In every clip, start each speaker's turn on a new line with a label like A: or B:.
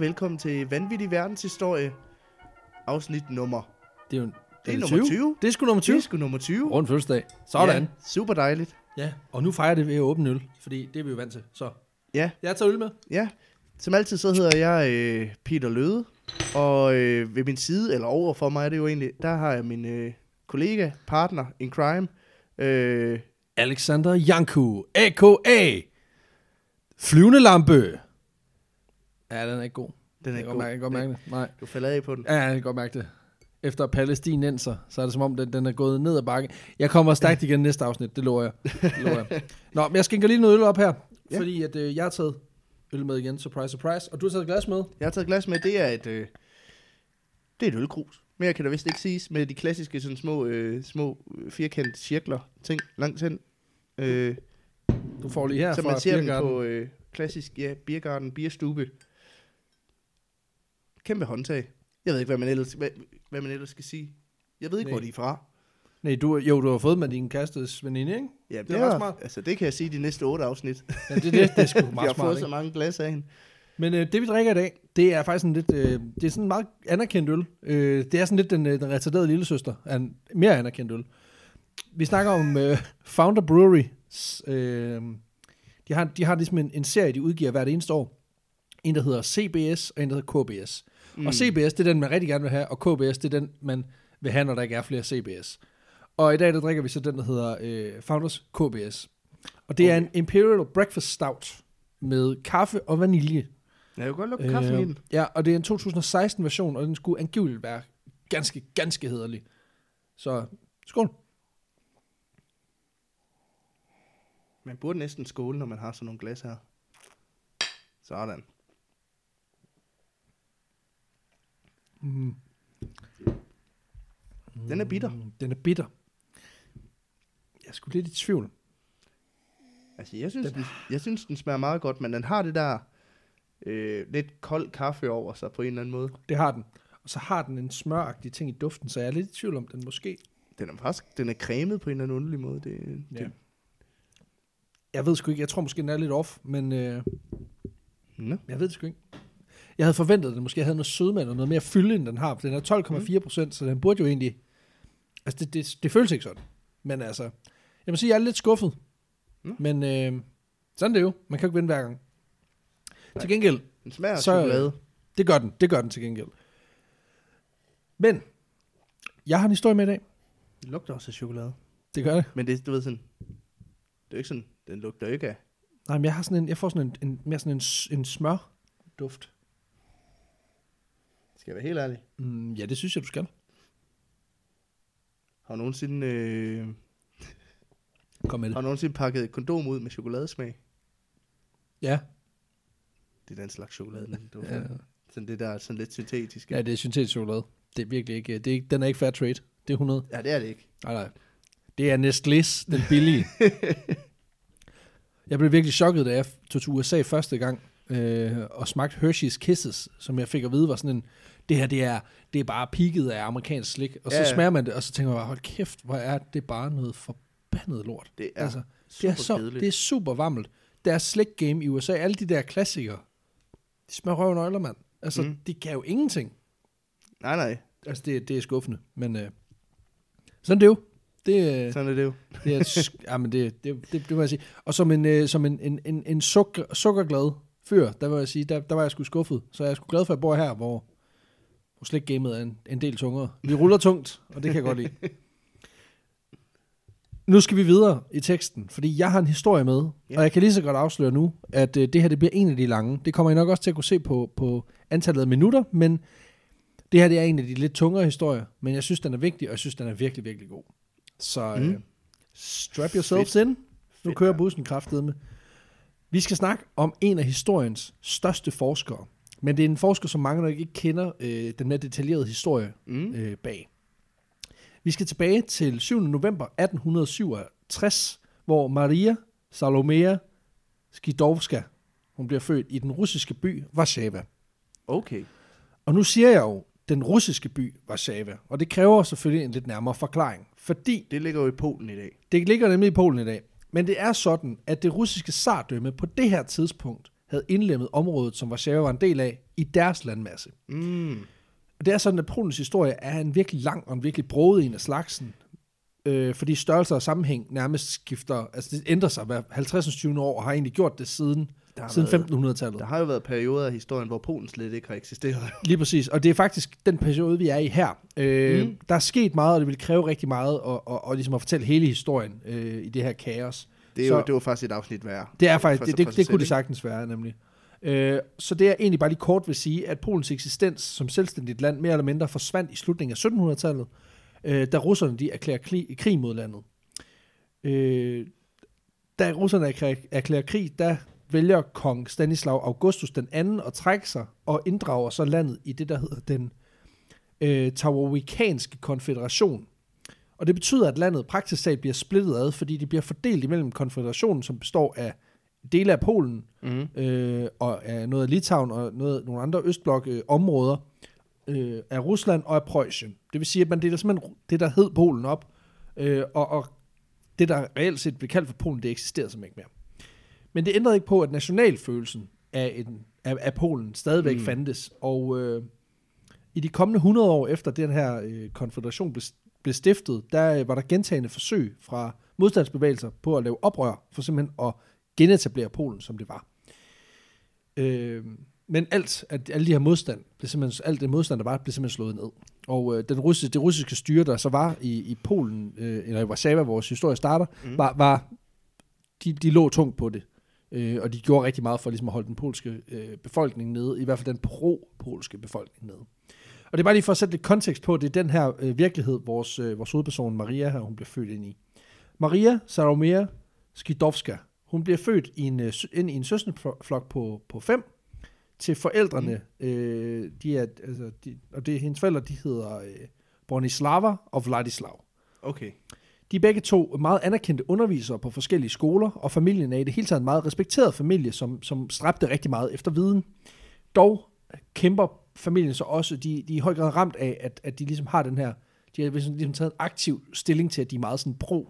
A: og velkommen til Vanvittig Verdenshistorie, afsnit nummer.
B: Det er jo
A: Det er
B: det
A: nummer 20.
B: Det er sgu nummer
A: Det
B: 20.
A: er sgu nummer 20.
B: Rundt fødselsdag. Sådan.
A: Ja, super dejligt.
B: Ja. Og nu fejrer det ved at åbne øl, fordi det er vi jo vant til. Så
A: Ja,
B: jeg tager øl med.
A: ja. Som altid så hedder jeg øh, Peter Løde, og øh, ved min side, eller over for mig er det jo egentlig, der har jeg min øh, kollega, partner in crime, øh,
B: Alexander Janku, a.k.a. Flyvende lampe. Ja, den er ikke god.
A: den er
B: Jeg kan
A: god.
B: godt mærke, jeg kan godt mærke det. Nej.
A: Du falder af på den.
B: Ja, jeg kan godt mærke det. Efter palæstinenser, så er det som om, den, den er gået ned ad bakke. Jeg kommer stærkt igen næste afsnit, det lover jeg. Det lover jeg. Nå, men jeg skænker lige noget øl op her,
A: Ja.
B: fordi at, øh, jeg har taget øl med igen. Surprise, surprise. Og du har taget et glas med.
A: Jeg har taget glas med, det er et, øh, det er et ølkrus. Mere kan der vist ikke siges, med de klassiske sådan små, øh, små øh, firkantede cirkler, ting langt hen. Øh,
B: Du får lige her
A: som
B: fra
A: man ser dem på øh, klassisk, ja, biergarten, bierstube. Kæmpe håndtag. Jeg ved ikke, hvad man ellers, hvad, hvad man ellers skal sige. Jeg ved ikke,
B: Nej.
A: hvor de er fra.
B: Nej, du, jo, du har fået med din kastes veninde, ikke?
A: Ja, det,
B: Det er
A: er
B: smart.
A: Altså, det kan jeg sige de næste otte afsnit.
B: Ja, det, det, det er sgu meget
A: har
B: smart,
A: fået så
B: ikke?
A: mange glas af hende.
B: Men øh, det vi drikker i dag, det er faktisk en lidt, øh, det er sådan en meget anerkendt øl. Øh, det er sådan lidt den, øh, den retarderede lille søster af en mere anerkendt øl. Vi snakker om øh, Founder Brewery. Øh, de, har, de har ligesom en, en serie, de udgiver hvert eneste år. En, der hedder CBS, og en, der hedder KBS. Mm. Og CBS, det er den, man rigtig gerne vil have, og KBS, det er den, man vil have, når der ikke er flere CBS. Og i dag, der drikker vi så den, der hedder øh, Founders KBS. Og det okay. er en Imperial Breakfast Stout med kaffe og vanilje.
A: Jeg kan godt lukke kaffen i den.
B: Ja, og det er en 2016 version, og den skulle angiveligt være ganske, ganske hederlig. Så skål.
A: Man burde næsten skåle, når man har sådan nogle glas her. Sådan.
B: Mm.
A: Den er bitter.
B: Mm, Den er bitter. Jeg er sgu lidt i tvivl.
A: Altså, jeg synes, den, jeg synes, den smager meget godt, men den har det der øh, lidt kold kaffe over sig på en eller anden måde.
B: Det har den. Og så har den en smøragtig ting i duften, så jeg er lidt i tvivl om den måske.
A: Den er faktisk den er cremet på en eller anden underlig måde. Det,
B: Ja.
A: det,
B: Jeg ved sgu ikke, jeg tror måske den er lidt off, men øh,
A: Nå.
B: jeg ved det sgu ikke. Jeg havde forventet, at den måske havde noget sødme eller noget mere fylde, end den har. For den er 12,4 procent, så den burde jo egentlig... Altså, det, det, det føles ikke sådan. Men altså, jeg må sige, jeg er lidt skuffet.
A: Nå.
B: Men øh, sådan er det jo. Man kan jo ikke vinde hver gang.
A: Nej.
B: Til gengæld,
A: Den smager
B: Så-
A: chokolade.
B: det gør den. Det gør den til gengæld. Men, jeg har en historie med i dag.
A: Den lugter også af chokolade.
B: Det gør det.
A: Men det, du ved sådan, det er ikke sådan, den lugter ikke af.
B: Nej, men jeg, har sådan en, jeg får sådan en, en mere sådan en, en smørduft.
A: Skal jeg være helt ærlig?
B: Mm, ja, det synes jeg, du skal.
A: Har du nogensinde, øh,
B: Kom med det.
A: har du nogensinde pakket et kondom ud med chokoladesmag?
B: Ja.
A: Det er den slags chokolade, den du
B: Ja.
A: Sådan det der sådan lidt syntetiske.
B: Ja, det er syntetisk chokolade. Det er virkelig ikke, det er ikke den er ikke fair trade. Det er 100.
A: ja det er det ikke.
B: Nej, nej. Det er Nestlés, den billige. jeg blev virkelig chokket, da jeg tog til USA første gang, øh, og smagte Hershey's Kisses, som jeg fik at vide var sådan en, det her, det er, det er bare peaked af amerikansk slik. Og så
A: Ja,
B: ja, smager man det, og så tænker man bare, hold kæft, hvor er det bare noget forbandet lort.
A: Det er
B: altså, det er, så,
A: kedeligt.
B: det er super varmt. Deres slik game i USA, alle de der klassikere, de smager røven øjler, mand. Altså,
A: Mm.
B: de kan jo ingenting.
A: Nej, nej.
B: Altså, det, det er skuffende, men øh, sådan er det jo. Det, øh,
A: Sådan er det jo.
B: det er, sk- ja, men det, det, det, det må jeg sige. Og som en, øh, som en, en, en, en sukker, sukkerglad fyr, der vil jeg sige, der, der var jeg sgu skuffet. Så jeg er sgu glad for, at jeg bor her, hvor, hvor slikgamet er en, en del tungere. Vi ruller tungt, og det kan jeg godt lide. Nu skal vi videre i teksten, fordi jeg har en historie med,
A: Ja.
B: og jeg kan lige så godt afsløre nu, at øh, det her det bliver en af de lange. Det kommer I nok også til at kunne se på, på antallet af minutter, men det her det er en af de lidt tungere historier, men jeg synes, den er vigtig, og jeg synes, den er virkelig, virkelig god. Så
A: Mm.
B: øh, strap yourselves in. Nu
A: Fedt,
B: kører bussen kraftedeme. Vi skal snakke om en af historiens største forskere. Men det er en forsker, som mange nok ikke kender øh, den mere detaljerede historie
A: Mm.
B: øh, bag. Vi skal tilbage til 7. november 1867, hvor Maria Salomea Skidovska, hun bliver født i den russiske by Warszawa.
A: Okay.
B: Og nu siger jeg jo den russiske by Warszawa, og det kræver selvfølgelig en lidt nærmere forklaring, fordi
A: Det ligger jo i Polen i dag.
B: det ligger nemlig i Polen i dag. Men det er sådan, at det russiske zardømme på det her tidspunkt havde indlemmet området, som Warszawa var en del af, i deres landmasse.
A: Mm.
B: Det er sådan, at Polens historie er en virkelig lang og en virkelig broet en af slagsen. Øh, fordi størrelse og sammenhæng nærmest skifter, altså det ændrer sig hver 50. 20. år, og har egentlig gjort det siden,
A: Der
B: siden
A: været-
B: 1500-tallet.
A: Der har jo været perioder af historien, hvor Polen slet ikke har eksisteret.
B: Lige præcis, og det er faktisk den periode, vi er i her. Øh,
A: Mm.
B: Der er sket meget, og det vil kræve rigtig meget, og, og, og ligesom at fortælle hele historien øh, i det her kaos.
A: Det, er
B: Så-
A: jo, det var faktisk et afsnit værd.
B: Det er faktisk, det, det, det
A: selv,
B: kunne det sagtens være, nemlig. Øh, så det jeg egentlig bare lige kort vil sige, at Polens eksistens som selvstændigt land mere eller mindre forsvandt i slutningen af 1700-tallet, øh, da russerne de erklærer krig, krig mod landet. Øh, da russerne erklærer, erklærer krig, der vælger kong Stanislav Augustus den anden at trække sig og inddrager så landet i det, der hedder den øh, Tawawikanske konfederation. Og det betyder, at landet praktisk talt bliver splittet ad, fordi det bliver fordelt imellem konfederationen, som består af dele af Polen,
A: Mm.
B: øh, og af noget af Litauen og noget, nogle andre østblok øh, områder øh, af Rusland og af Preussen. Det vil sige, at man deler simpelthen det, der hed Polen op, øh, og, og det, der reelt set blev kaldt for Polen, det eksisterede simpelthen ikke mere. Men det ændrede ikke på, at nationalfølelsen af, en, af, af Polen stadigvæk
A: Mm.
B: fandtes, og øh, i de kommende 100 år efter den her øh, konfederation blev, blev stiftet, der øh, var der gentagende forsøg fra modstandsbevægelser på at lave oprør, for simpelthen at genetablere Polen, som det var. Øh, men alt, at alle de her modstand, blev simpelthen, alt det modstand, der var, blev simpelthen slået ned. Og øh, den russiske, det russiske styre, der så var i, i Polen, øh, eller i Warszawa, vores historie starter,
A: mm.
B: var, var de, de lå tungt på det. Øh, og de gjorde rigtig meget for ligesom at holde den polske øh, befolkning nede, i hvert fald den pro-polske befolkning nede. Og det er bare lige for at sætte lidt kontekst på, det er den her øh, virkelighed, vores, øh, vores hovedperson Maria her, hun bliver født ind i. Maria Saromia Skidovska, hun bliver født i en, øh, ind i en søskendeflok på, på fem, til forældrene, mm. øh, de er, altså, de, og det er hendes forældre, de hedder øh, Bronislava og Vladislav.
A: Okay.
B: De er begge to meget anerkendte undervisere på forskellige skoler, og familien er i det hele taget en meget respekteret familie, som, som stræbte rigtig meget efter viden. Dog kæmper familien så også, de, de er i høj grad ramt af, at, at de ligesom har den her, de har ligesom ligesom taget en aktiv stilling til, at de er meget sådan pro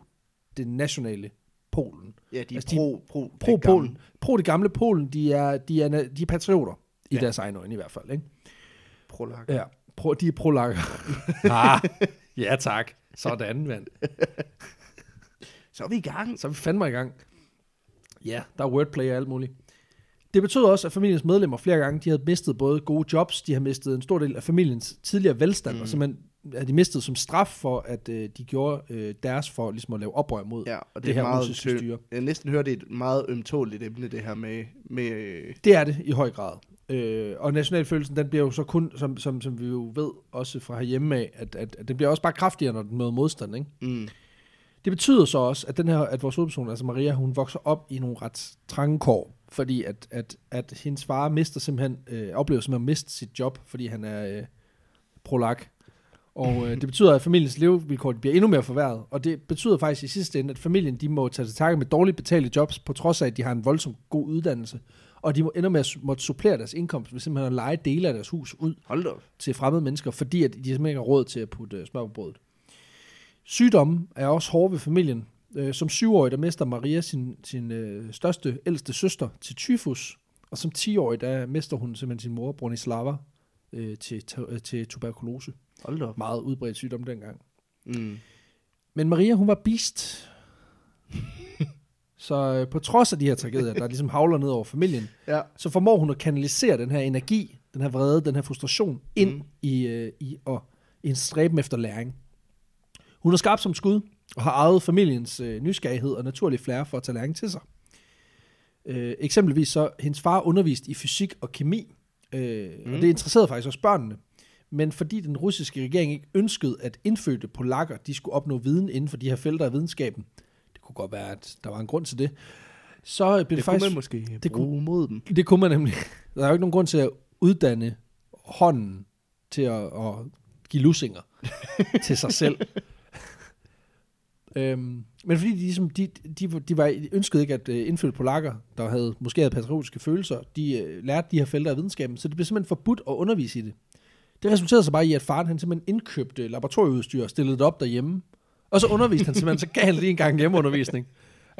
B: det nationale Polen.
A: Ja, de er
B: Altså, de-
A: pro, pro, det
B: Pro
A: gamle.
B: Polen. Pro det gamle Polen, de er, de er, de er patrioter i
A: Ja.
B: deres egen øjne i hvert fald. Ikke?
A: Prolak.
B: Ja, pro, de er prolakker. ah, ja tak. Sådan, mand.
A: Så er vi i gang.
B: Så er vi fandme i gang. Ja, der er wordplay og alt muligt. Det betød også, at familiens medlemmer flere gange, de havde mistet både gode jobs, de har mistet en stor del af familiens tidligere velstand,
A: Mm.
B: og simpelthen er de mistet som straf for, at øh, de gjorde øh, deres for ligesom at lave oprør mod
A: Ja, og det,
B: det,
A: er
B: her
A: meget
B: russiske styre.
A: Jeg næsten hører, det er et meget ømtåligt emne, det her med... med øh,
B: Det er det i høj grad. Øh, og nationalfølelsen, den bliver jo så kun, som, som, som vi jo ved også fra herhjemme af, at, at, at den bliver også bare kraftigere, når den møder modstand, ikke?
A: mm,
B: Det betyder så også, at den her, at vores hovedperson, altså Maria, hun vokser op i nogle ret trange kår, fordi at, at, at hendes far mister simpelthen, øh, oplever simpelthen at miste sit job, fordi han er øh, prolak. Og øh, det betyder, at familiens levevilkår bliver endnu mere forværret, og det betyder faktisk i sidste ende, at familien de må tage til takke med dårligt betalte jobs, på trods af, at de har en voldsom god uddannelse, og de må ender med at måtte supplere deres indkomst ved simpelthen at lege dele af deres hus ud
A: hold op.
B: til fremmede mennesker, fordi at de simpelthen ikke har råd til at putte øh, smør på brødet. Sygdommen er også hård ved familien. Øh, som syvårig, der mister Maria sin, sin øh, største, ældste søster til tyfus, og som 10-årig, der mister hun simpelthen sin mor, Bronislava, øh, til, tu- øh, til tuberkulose.
A: Hold op.
B: Meget udbredt sygdom dengang.
A: Mm.
B: Men Maria, hun var beast. Så øh, på trods af de her tragedier, der ligesom havler ned over familien,
A: Ja.
B: så formår hun at kanalisere den her energi, den her vrede, den her frustration, ind
A: Mm.
B: i, øh, i, og, i en stræben efter læring. Hun er skarp som skud, og har arvet familiens øh, nysgerrighed og naturlige flair for at tage læring til sig. Øh, eksempelvis så, hendes far underviste i fysik og kemi, øh, mm. Og det interesserede faktisk også børnene. Men fordi den russiske regering ikke ønskede, at indfødte polakker, de skulle opnå viden inden for de her felter af videnskaben, kunne godt være, at der var en grund til det, så blev det,
A: Det,
B: det
A: kunne
B: faktisk...
A: man måske
B: det
A: bruge mod dem.
B: Det kunne man nemlig. Der er jo ikke nogen grund til at uddanne hånden til at, at give lussinger til sig selv. øhm, men fordi de, ligesom, de, de, de var, de ønskede ikke at øh, indfødte polakker, der havde måske havde patriotiske følelser, de øh, lærte de her felter af videnskaben, så det blev simpelthen forbudt at undervise i det. Det resulterede så bare i, at faren han simpelthen indkøbte laboratorieudstyr og stillede det op derhjemme. Og så underviste han simpelthen, så gav han lige en gang hjemmeundervisning.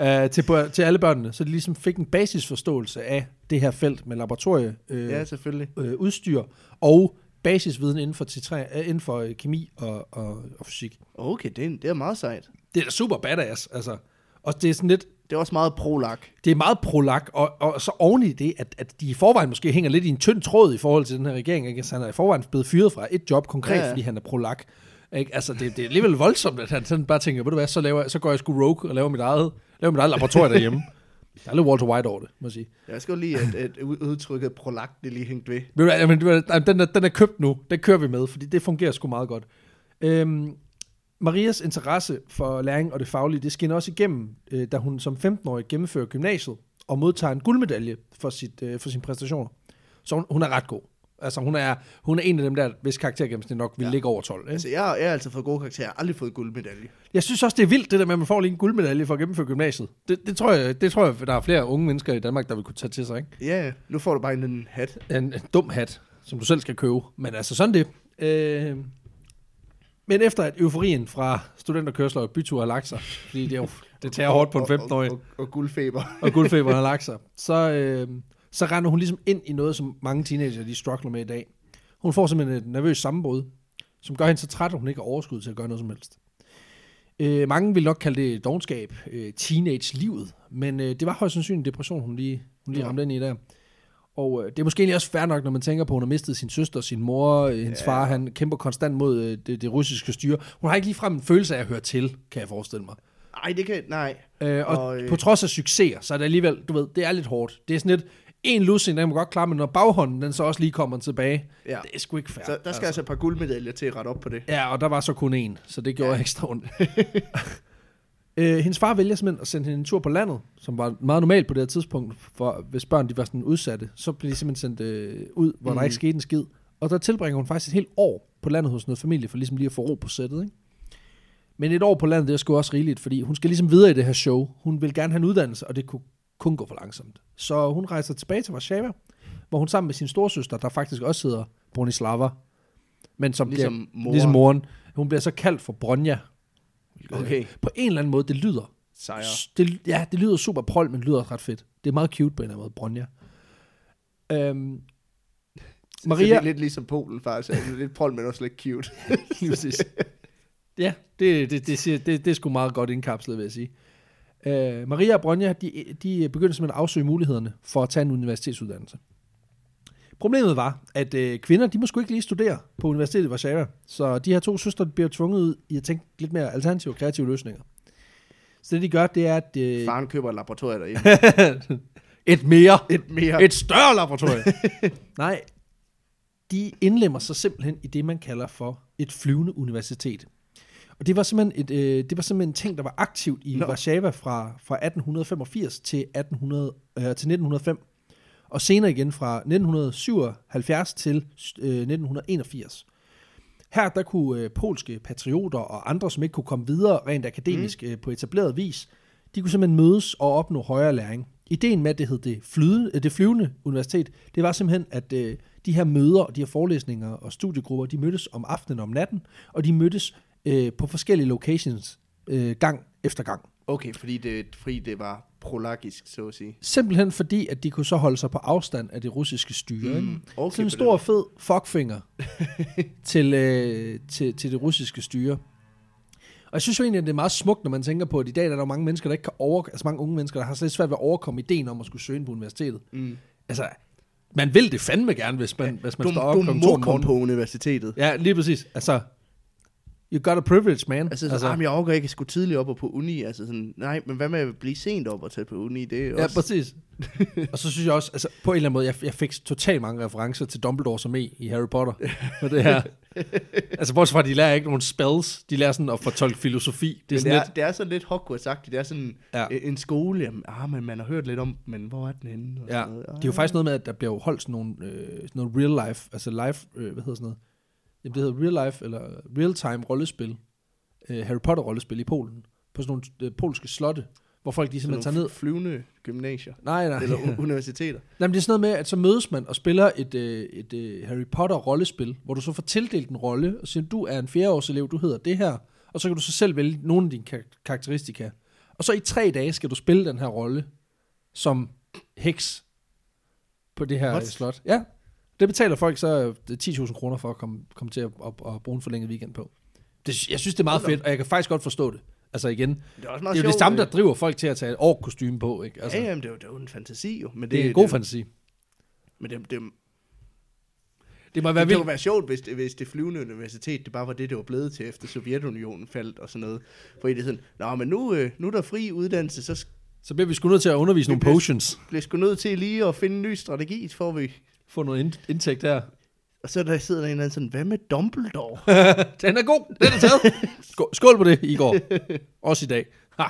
B: uh, til, til alle børnene, så de ligesom fik en basisforståelse af det her felt med laboratorie, øh,
A: Ja, selvfølgelig.
B: øh, udstyr og basisviden inden for, T3, øh, inden for øh, kemi og, og, og fysik.
A: Okay, det er, det er meget sejt.
B: Det er da super badass, altså. Og det er sådan lidt,
A: Det er også meget prolak.
B: det er meget prolak, og, og så oven i det, at, at de i forvejen måske hænger lidt i en tynd tråd i forhold til den her regering. Ikke? Altså, han er i forvejen blevet fyret fra et job konkret,
A: ja.
B: ja. fordi han er prolak. Ikke? Altså, det, det er alligevel voldsomt, at han sådan bare tænker, ved du hvad, så, laver, så går jeg sgu rogue og laver mit eget, laver mit eget laboratorium derhjemme. Der er lidt Walter White over det, må jeg sige.
A: Jeg skal lige at, at ud- udtrykket prolak, det lige hængt ved.
B: Hvad, den, er, den er købt nu. Den kører vi med, fordi det fungerer sgu meget godt. Øhm, Marias interesse for læring og det faglige, det skinner også igennem, øh, da hun som 15-årig gennemfører gymnasiet og modtager en guldmedalje for, sit, øh, for sine præstationer. Så hun, hun er ret god. Altså hun er, hun er en af dem der, hvis karaktergennemsnit nok vil
A: Ja.
B: ligge over 12. Ikke?
A: Altså, jeg, jeg har altid fået gode karakterer. Jeg har aldrig fået guldmedalje.
B: Jeg synes også, det er vildt, det der med, at man får lige en guldmedalje for at gennemføre gymnasiet. Det, det, tror jeg, det tror jeg, der er flere unge mennesker i Danmark, der vil kunne tage til sig. Ikke?
A: Ja, nu får du bare en, en hat.
B: en, en dum hat, som du selv skal købe. Men altså sådan det. Øh, men efter at euforien fra studenterkørsler og bytur har lagt sig, fordi det, er jo, det tager hårdt på en
A: Og- og-
B: 15-årig,
A: Og, og, og guldfeber.
B: og guldfeberen har lagt sig, så, øh, så render hun ligesom ind i noget, som mange teenager de struggler med i dag. Hun får simpelthen et nervøst sammenbrud, som gør hende så træt, at hun ikke har overskud til at gøre noget som helst. Øh, mange vil nok kalde det dogenskab, øh, teenage-livet, men øh, det var højst sandsynligt en depression, hun lige, hun lige
A: Ja.
B: ramte ind i der. Og øh, det er måske egentlig også fair nok, når man tænker på, at hun har mistet sin søster, sin mor, øh, hendes
A: Ja.
B: far, han kæmper konstant mod øh, det, det russiske styre. Hun har ikke ligefrem en følelse af at høre til, kan jeg forestille mig.
A: Nej, det kan... Nej.
B: Øh, og,
A: Og, øh,
B: på trods af succeser, så er det alligevel, du ved, det er lidt hårdt. Det er sådan lidt, en lussing, den må godt klare, men når baghånden, den så også lige kommer tilbage,
A: Ja.
B: det er sgu ikke fair.
A: Så der skal altså et par guldmedaljer til at rette op på det.
B: Ja, og der var så kun en, så det gjorde
A: Ja.
B: ekstra ondt. øh, hendes far vælger simpelthen at sende hende en tur på landet, som var meget normalt på det her tidspunkt, for hvis børn de var sådan udsatte, så blev de simpelthen sendt øh, ud, hvor mm. der ikke skete en skid. Og der tilbringer hun faktisk et helt år på landet hos noget familie, for ligesom lige at få ro på sættet, ikke? Men et år på landet, det er sgu også rigeligt, fordi hun skal ligesom videre i det her show. Hun vil gerne have en uddannelse, og det kunne kun gå for langsomt. Så hun rejser tilbage til Warszawa, hvor hun sammen med sin storsøster, der faktisk også hedder Bronislava, men som
A: Ligesom
B: bliver,
A: moren.
B: ligesom moren, hun bliver så kaldt for Bronja.
A: Okay.
B: På en eller anden måde, det lyder.
A: Sejre.
B: Det, ja, det lyder super prol, men det lyder ret fedt. Det er meget cute på en eller anden måde, Bronja. Øhm,
A: Så det
B: Maria,
A: er lidt ligesom Polen, faktisk. Altså, lidt prol, men også lidt cute.
B: Ja, det, det, det, siger, det, det er sgu meget godt indkapslet, vil jeg sige. Øh, Maria og Bronja, de, de begyndte simpelthen at afsøge mulighederne for at tage en universitetsuddannelse. Problemet var, at øh, kvinder, de må sgu ikke lige studere på universitetet i Warszawa. Så de her to søstre bliver tvunget ud i at tænke lidt mere alternative og kreative løsninger. Så det de gør, det er, at... Øh,
A: Faren køber et laboratorium derhjemme.
B: et mere.
A: Et mere.
B: Et større laboratorium. Nej, de indlemmer sig simpelthen i det, man kalder for et flyvende universitet. Og det var simpelthen, et, øh, det var simpelthen en ting, der var aktivt i
A: Nå.
B: Warszawa fra, fra 1885 til, 1800, øh, til 1905. Og senere igen fra 1977 til øh, 1981. Her der kunne øh, polske patrioter og andre, som ikke kunne komme videre rent akademisk mm. øh, på etableret vis, de kunne simpelthen mødes og opnå højere læring. Ideen med, at det hed det, flyde, øh, det flyvende universitet, det var simpelthen, at øh, de her møder de her forelæsninger og studiegrupper, de mødtes om aftenen og om natten, og de mødtes øh, på forskellige locations øh, gang efter gang.
A: Okay, fordi det, fordi det var prolagisk, så at sige.
B: Simpelthen fordi, at de kunne så holde sig på afstand af det russiske styre. Mm.
A: Okay,
B: Sådan en stor, fed fuckfinger til, øh, til, til det russiske styre. Og jeg synes jo egentlig, at det er meget smukt, når man tænker på, at i dag der er der mange mennesker, der ikke kan over... Altså mange unge mennesker, der har slet svært ved at overkomme ideen om at skulle søge ind på universitetet.
A: Mm.
B: Altså, man vil det fandme gerne, hvis man, ja, hvis man
A: Du,
B: står op
A: du må
B: om
A: komme på universitetet.
B: Ja, lige præcis. Altså, you got a privilege, man.
A: Altså, altså jamen, jeg overgår ikke at skulle tidligt op og på uni. Altså sådan, nej, men hvad med at blive sent op og tage på uni? Det er
B: Ja,
A: også...
B: præcis. og så synes jeg også, altså på en eller anden måde, jeg, jeg fik totalt mange referencer til Dumbledore som e i Harry Potter. Med det her. altså bortset fra, at de lærer ikke nogen spells, de lærer sådan at fortolke filosofi. Det er
A: Det
B: sådan
A: det, er,
B: lidt,
A: det er sådan lidt Hogwarts-agtigt. Det er sådan
B: Ja.
A: ja. en skole. Jamen, ah, men man har hørt lidt om, men hvor er den henne? Og
B: ja,
A: sådan noget.
B: det er jo faktisk noget med, at der bliver holdt sådan nogle, øh, sådan noget real life, altså life, øh, hvad hedder sådan noget? Jamen det hedder real life, eller real time rollespil. Øh, Harry Potter rollespil i Polen. På sådan nogle øh, polske slotte, hvor folk de simpelthen tager ned.
A: flyvende gymnasier.
B: Nej, nej.
A: Eller u- universiteter.
B: Nej, men det er sådan noget med, at så mødes man og spiller et, øh, et øh, Harry Potter rollespil, hvor du så får tildelt en rolle, og siger, du er en fjerdeårselev, du hedder det her, og så kan du så selv vælge nogle af dine kar- karakteristika. Og så i tre dage skal du spille den her rolle som heks på det her?
A: What?
B: slot. Ja, det betaler folk så øh, 10.000 kroner for at komme, komme til at, at, at bruge en forlænget weekend på. Det, jeg synes, det er meget fedt, og jeg kan faktisk godt forstå det. Altså igen,
A: Det er også
B: det
A: meget
B: er jo det
A: sjovt,
B: samme, der
A: øh,
B: driver folk til at tage et ork-kostyme på. Ikke? Altså,
A: Ja, jamen, det er, jo, det er jo en fantasi jo. Men det,
B: det er en god
A: det,
B: fantasi.
A: Men det, det,
B: Det må
A: det,
B: være
A: det
B: vildt.
A: kunne være sjovt, hvis det, hvis det flyvende universitet, det bare var det, det var blevet til, efter Sovjetunionen faldt og sådan noget. Fordi det er sådan, nå, men nu, øh, nu er der fri uddannelse, så
B: Så bliver vi sgu nødt til at undervise nogle
A: bliver-
B: potions.
A: bliver jeg sgu nødt til lige at finde en ny strategi, får vi.
B: Få noget ind- indtægt her.
A: Og så der sidder der en eller anden sådan, hvad med Dumbledore?
B: Den er god. Den er taget. Skål, skål på det, Igor. Også i dag. Ha.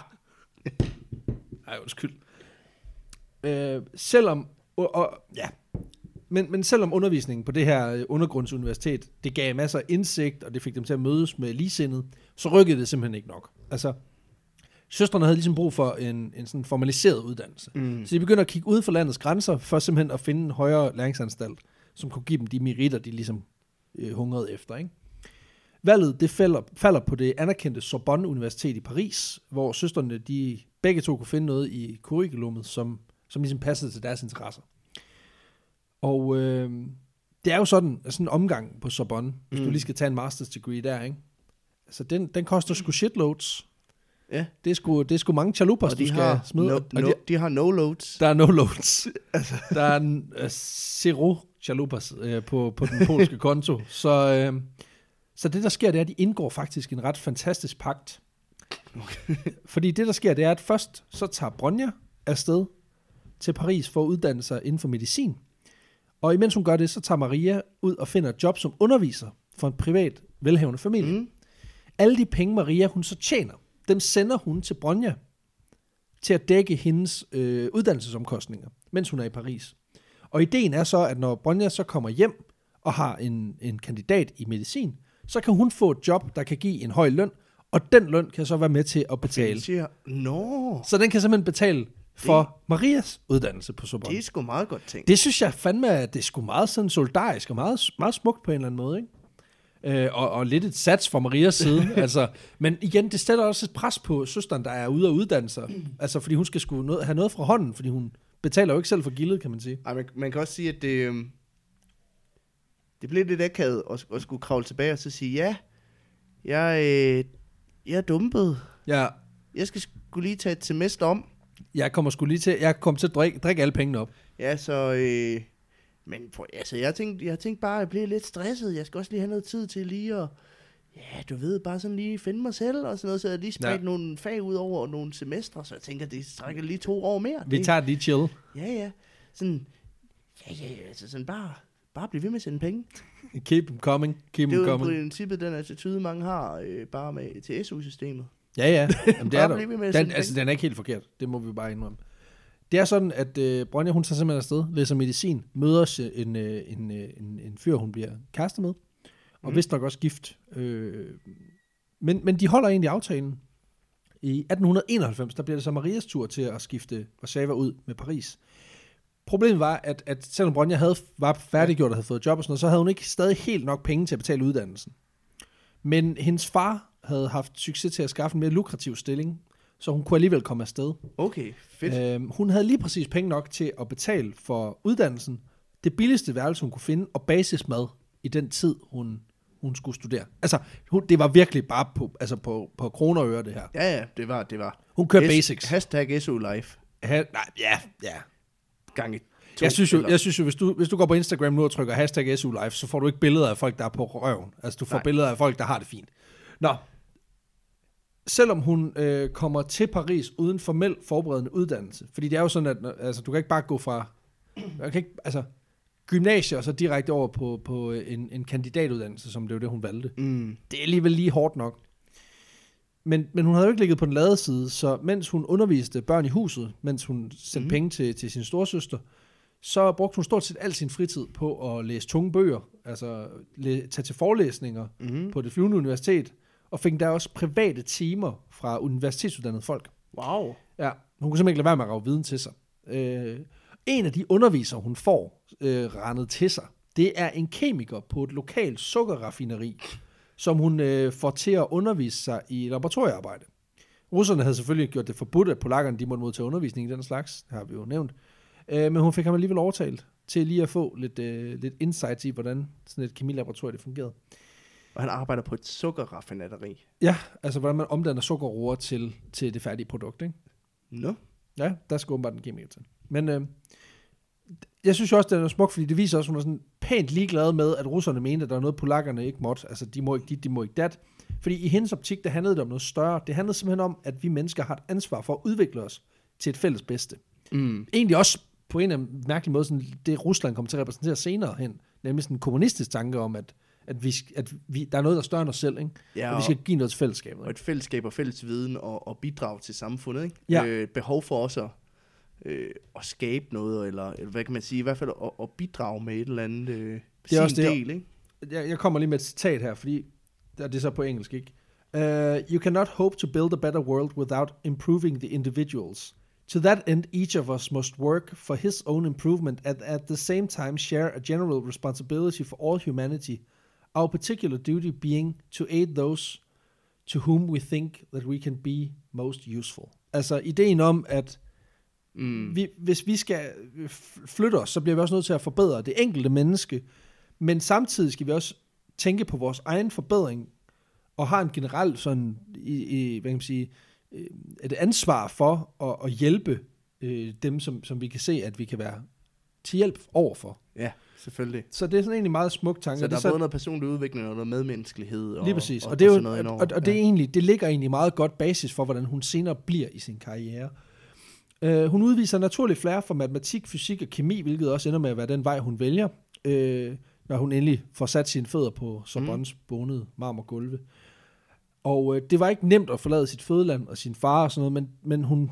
B: Ej, undskyld. Øh, selvom, og, og, ja. Men, men selvom undervisningen på det her øh, undergrundsuniversitet, det gav masser af indsigt, og det fik dem til at mødes med ligesindet, så rykkede det simpelthen ikke nok. Altså, søstrene havde ligesom brug for en, en sådan formaliseret uddannelse.
A: Mm.
B: Så de begynder at kigge uden for landets grænser, for simpelthen at finde en højere læringsanstalt, som kunne give dem de meritter, de ligesom øh, hungrede efter. Ikke? Valget det falder, falder på det anerkendte Sorbonne Universitet i Paris, hvor søstrene de begge to kunne finde noget i curriculummet, som, som ligesom passede til deres interesser. Og øh, det er jo sådan, sådan en omgang på Sorbonne, hvis mm. du lige skal tage en master's degree der, ikke? Altså, den, den koster sgu shitloads.
A: Ja.
B: Det er sgu, det er sgu mange chalupas, du skal
A: har,
B: smide.
A: no,
B: og
A: no,
B: de,
A: de har no loads.
B: der er no loads. der er en, uh, zero chalupas uh, på, på den polske konto. Så, uh, så det, der sker, det er, at de indgår faktisk en ret fantastisk pagt. Okay. Fordi det, der sker, det er, at først så tager Bronja afsted til Paris for at uddanne sig inden for medicin. Og imens hun gør det, så tager Maria ud og finder et job som underviser for en privat, velhavende familie.
A: Mm.
B: Alle de penge, Maria hun så tjener, dem sender hun til Bronja til at dække hendes øh, uddannelsesomkostninger, mens hun er i Paris. Og ideen er så, at når Bronja så kommer hjem og har en, en kandidat i medicin, så kan hun få et job, der kan give en høj løn, og den løn kan så være med til at betale.
A: Siger, nå,
B: Så den kan simpelthen betale for Marias uddannelse på Sorbonne.
A: det er sgu meget godt tænkt.
B: Det synes jeg fandme, at det er sgu meget sådan solidarisk og meget, meget smukt på en eller anden måde, ikke? Øh, og, og lidt et sats fra Marias side. altså, men igen, det stiller også et pres på søsteren, der er ude og uddanne sig. Altså, fordi hun skal sgu noget, have noget fra hånden, fordi hun betaler jo ikke selv for gildet, kan man sige.
A: Ej, man, man kan også sige, at det, øhm, det bliver lidt akavet at, at skulle kravle tilbage og så sige, ja, jeg, øh, jeg er dumpet.
B: Ja,
A: Jeg skal skulle lige tage et semester om.
B: jeg kommer sgu lige til, jeg kommer til at drikke, drikke alle pengene op.
A: Ja, så... Øh, men for, altså, jeg tænkte, jeg tænkte bare, at jeg bliver lidt stresset. Jeg skal også lige have noget tid til lige at... Ja, du ved, bare sådan lige finde mig selv og sådan noget. Så jeg lige spredt
B: Ja.
A: nogle fag ud over nogle semestre, så jeg tænker, det strækker lige to år mere.
B: Vi
A: det,
B: tager det lige chill.
A: Ja, ja. Sådan, ja, ja, altså sådan bare, bare blive ved med at sende penge.
B: Keep them coming, keep
A: Det
B: them
A: er jo i
B: coming.
A: princippet den attitude, mange har øh, bare med til SU-systemet.
B: Ja, ja. Jamen, det er der. Den, altså, den er ikke helt forkert. Det må vi bare indrømme. Det er sådan, at øh, Bronja, hun tager simpelthen afsted, læser medicin, møder s- en, øh, en, øh, en, en fyr, hun bliver kæreste med, og. Mm. vist nok også gift. Øh, men, men de holder egentlig aftalen. I 1891, der bliver det så Marias tur til at skifte Warszawa ud med Paris. Problemet var, at, at selvom Bronja havde, var færdiggjort og havde fået job og sådan noget, så havde hun ikke stadig helt nok penge til at betale uddannelsen. Men hendes far havde haft succes til at skaffe en mere lukrativ stilling, så hun kunne alligevel komme afsted.
A: Okay, fedt.
B: Øhm, hun havde lige præcis penge nok til at betale for uddannelsen, det billigste værelse, hun kunne finde, og basismad i den tid, hun, hun skulle studere. Altså, hun, det var virkelig bare på, altså på, på kroner og øre, det her.
A: Ja, ja, det var, det var.
B: Hun kørte
A: S-
B: basics.
A: Hashtag SU Life.
B: Ha, nej, ja, ja.
A: Gange to.
B: Jeg synes jo,
A: eller-
B: jeg synes jo hvis, du, hvis du går på Instagram nu og trykker hashtag SU Live, så får du ikke billeder af folk, der er på røven. Altså, du får. Nej. billeder af folk, der har det fint. Nå. Selvom hun øh, kommer til Paris uden formel forberedende uddannelse, fordi det er jo sådan, at altså, du kan ikke bare gå fra jeg kan ikke, altså, gymnasiet og så direkte over på, på en, en kandidatuddannelse, som det var det, hun valgte.
A: Mm.
B: Det er alligevel lige hårdt nok. Men, men hun havde jo ikke ligget på den lade side, så mens hun underviste børn i huset, mens hun sendte mm. Penge til, til sin storsøster, så brugte hun stort set al sin fritid på at læse tunge bøger, altså læ- tage til forelæsninger
A: Mm.
B: på det flyvende universitet, og fik der også private timer fra universitetsuddannede folk.
A: Wow.
B: Ja, hun kunne simpelthen ikke lade være med at rave viden til sig. Øh, en af de undervisere, hun får øh, rendet til sig, det er en kemiker på et lokalt sukkerraffineri, som hun øh, får til at undervise sig i laboratoriearbejde. Russerne havde selvfølgelig gjort det forbudt, at polakkerne de måtte modtage undervisning i den slags, det har vi jo nævnt. Øh, men hun fik ham alligevel overtalt til lige at få lidt, øh, lidt insights i, hvordan sådan et kemilaboratorium det fungerede.
A: Og han arbejder på et sukkerraffinaderi.
B: Ja, altså hvordan man omdanner sukkerroer til, til det færdige produkt, ikke?
A: Nå.
B: Ja, der skal åbenbart en kemiker til. Men øh, jeg synes jo også, det er smukt, fordi det viser også, at hun er sådan pænt ligeglad med, at russerne mente, at der er noget, polakkerne ikke måtte. Altså, de må ikke dit, de må ikke dat. Fordi i hendes optik, der handlede det om noget større. Det handlede simpelthen om, at vi mennesker har et ansvar for at udvikle os til et fælles bedste.
A: Mm.
B: Egentlig også på en eller anden mærkelig måde, sådan det Rusland kommer til at repræsentere senere hen. Nemlig sådan en kommunistisk tanke om, at, at, vi, at vi, der er noget, der er større end os selv. Ikke?
A: Ja,
B: Og vi skal give noget til fællesskabet.
A: og et fællesskab og fælles viden og, og bidrag til samfundet. Ikke?
B: Ja.
A: Øh, behov for også at, øh, at skabe noget, eller, eller hvad kan man sige, i hvert fald at, at bidrage med et eller andet øh,
B: Det er også det,
A: del. Ikke?
B: jeg, jeg kommer lige med et citat her, fordi det er det er så på engelsk, ikke? Uh, you cannot hope to build a better world without improving the individuals. To that end, each of us must work for his own improvement and at the same time share a general responsibility for all humanity, our particular duty being to aid those to whom we think that we can be most useful. Altså ideen om, at
A: Mm.
B: vi, hvis vi skal f- flytte os, så bliver vi også nødt til at forbedre det enkelte menneske, men samtidig skal vi også tænke på vores egen forbedring, og har en generelt sådan, i, i, hvad kan man sige, øh, et ansvar for at, at hjælpe øh, dem, som, som vi kan se, at vi kan være til hjælp overfor.
A: Ja, selvfølgelig.
B: Så det er sådan egentlig en meget smuk tanke.
A: Så der er
B: er
A: både noget personlig udvikling og noget medmenneskelighed. Og,
B: Lige præcis.
A: Og,
B: Og, det er jo,
A: noget
B: og, og, og det, er egentlig, det ligger egentlig meget godt basis for, hvordan hun senere bliver i sin karriere. Uh, hun udviser naturlig flair for matematik, fysik og kemi, hvilket også ender med at være den vej, hun vælger, uh, når hun endelig får sat sine fødder på Sorbonnes mm. bonede marmorgulve. Og uh, det var ikke nemt at forlade sit fødeland og sin far og sådan noget, men, men hun,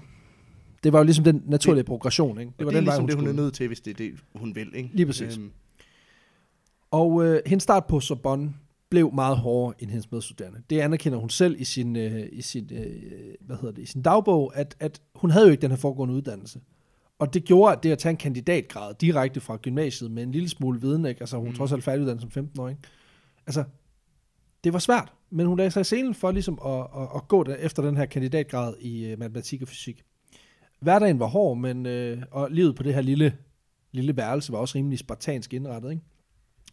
B: det var jo ligesom den naturlige progression. Ikke?
A: Det, var
B: den
A: det er ligesom det, hun
B: skulle.
A: er nødt til, hvis det er det, hun vil. Ikke?
B: Lige præcis.
A: Øhm,
B: Og øh, hendes start på Sorbonne blev meget hårdere end hendes medstuderende. Det anerkender hun selv i sin, øh, i sin, øh, hvad hedder det, i sin dagbog, at, at hun havde jo ikke den her foregående uddannelse. Og det gjorde, at det at tage en kandidatgrad direkte fra gymnasiet med en lille smule viden, ikke? altså hun mm. Trods alt færdiguddannet som 15 år, ikke? altså det var svært, men hun lagde sig i scenen for ligesom at, at, at gå der efter den her kandidatgrad i øh, matematik og fysik. Hverdagen var hård, men, øh, og livet på det her lille, lille værelse var også rimelig spartansk indrettet. Ikke?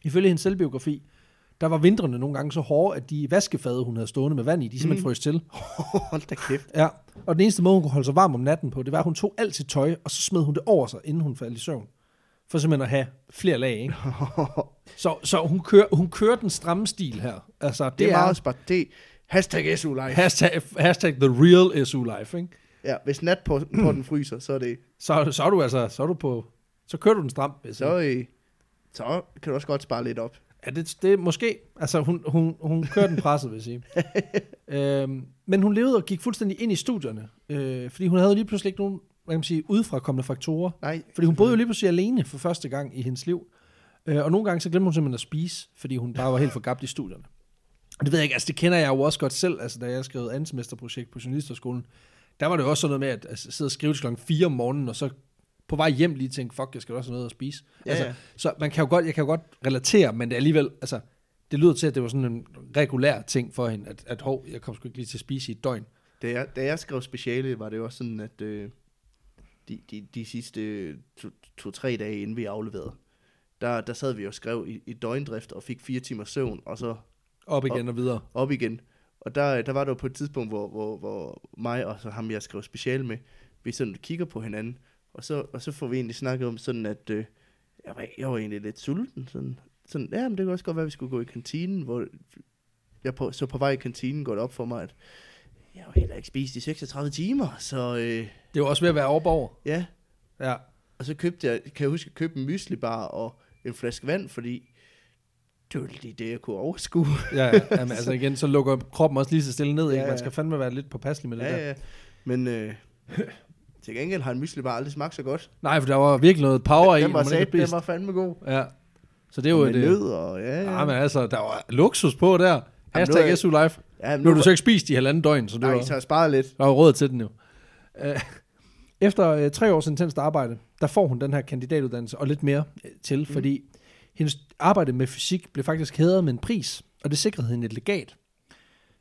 B: Ifølge hendes selvbiografi, der var vintrene nogle gange så hårde, at de vaskefade, hun havde stående med vand i, de simpelthen
A: Mm.
B: frøs til.
A: hold da kæft.
B: Ja, og den eneste måde, hun kunne holde sig varm om natten på, det var, at hun tog alt sit tøj, og så smed hun det over sig, inden hun faldt i søvn. For simpelthen at have flere lag, ikke? Så, så hun, kører, hun kører den stramme stil her. Altså, det,
A: det er meget spart. Det hashtag SU life.
B: hashtag, hashtag the real SU life, ikke?
A: Ja, hvis nat på, på den fryser, så er det,
B: Så, så er du altså, så er du på, så kører du den stram. sige.
A: så, øh, så kan du også godt spare lidt op.
B: Ja, det, det er måske, altså hun, hun, hun kører den presset, vil jeg sige. øhm, men hun levede og gik fuldstændig ind i studierne, øh, fordi hun havde lige pludselig ikke nogen, hvad kan man sige, udefrakommende faktorer.
A: Nej,
B: Fordi hun boede jo lige pludselig alene for første gang i hendes liv. Øh, og nogle gange så glemte hun simpelthen at spise, fordi hun bare var helt forgabt i studierne. Og det ved jeg ikke, altså det kender jeg jo også godt selv, altså da jeg skrev andet semesterprojekt på journalisterskolen, der var det jo også sådan noget med at altså, sidde og skrive til klokken 4 om morgenen, og så på vej hjem lige tænke, fuck, jeg skal også have noget at spise.
A: Ja,
B: altså,
A: ja.
B: Så man kan jo godt, jeg kan jo godt relatere, men det er alligevel, altså, det lyder til, at det var sådan en regulær ting for hende, at, at hov, jeg kom sgu ikke lige til at spise i et døgn.
A: Da jeg, da jeg skrev speciale, var det jo også sådan, at øh, de, de, de sidste to- to-tre dage, inden vi afleverede, der, der sad vi og skrev i, i døgndrift og fik fire timer søvn, og så
B: Op igen og videre.
A: op igen. Og der, der var det jo på et tidspunkt, hvor, hvor, hvor mig og så ham, jeg skrev speciale med, vi sådan kigger på hinanden, og så, og så får vi egentlig snakket om sådan, at øh, jeg, var, jeg var egentlig lidt sulten. Sådan, sådan, ja, men det kunne også godt være, at vi skulle gå i kantinen, hvor jeg på, så på vej i kantinen går det op for mig, at jeg har heller ikke spist i 36 timer, så øh,
B: Det jo også ved at være op over.
A: ja.
B: Ja.
A: Og så købte jeg, kan jeg huske, at købe en myslibar og en flaske vand, fordi det var lige det, jeg kunne overskue.
B: Ja, ja. Jamen, altså igen, så lukker kroppen også lige så stille ned. Ikke?
A: Ja,
B: Man
A: ja.
B: skal fandme være lidt påpasselig med det der.
A: Ja, ja. Men øh, til gengæld har en myslibar aldrig smagt så godt.
B: Nej, for der var virkelig noget power i,
A: den var,
B: man ikke
A: sat, den var fandme god.
B: Ja. Så det er
A: Og
B: jo
A: med
B: et... øh,
A: nød og ja, ja.
B: Ja, men altså, der var luksus på der.
A: Jamen, nu
B: Hashtag
A: er-
B: SU Life.
A: ja,
B: Nu har du så ikke spist i halvanden døgn, så det
A: Nej,
B: var,
A: så har sparet lidt.
B: der var råd til den jo. Øh, Efter øh, tre års intenst arbejde, der får hun den her kandidatuddannelse og lidt mere øh, til, mm. fordi hendes arbejde med fysik blev faktisk hædret med en pris, og det sikrede hende et legat.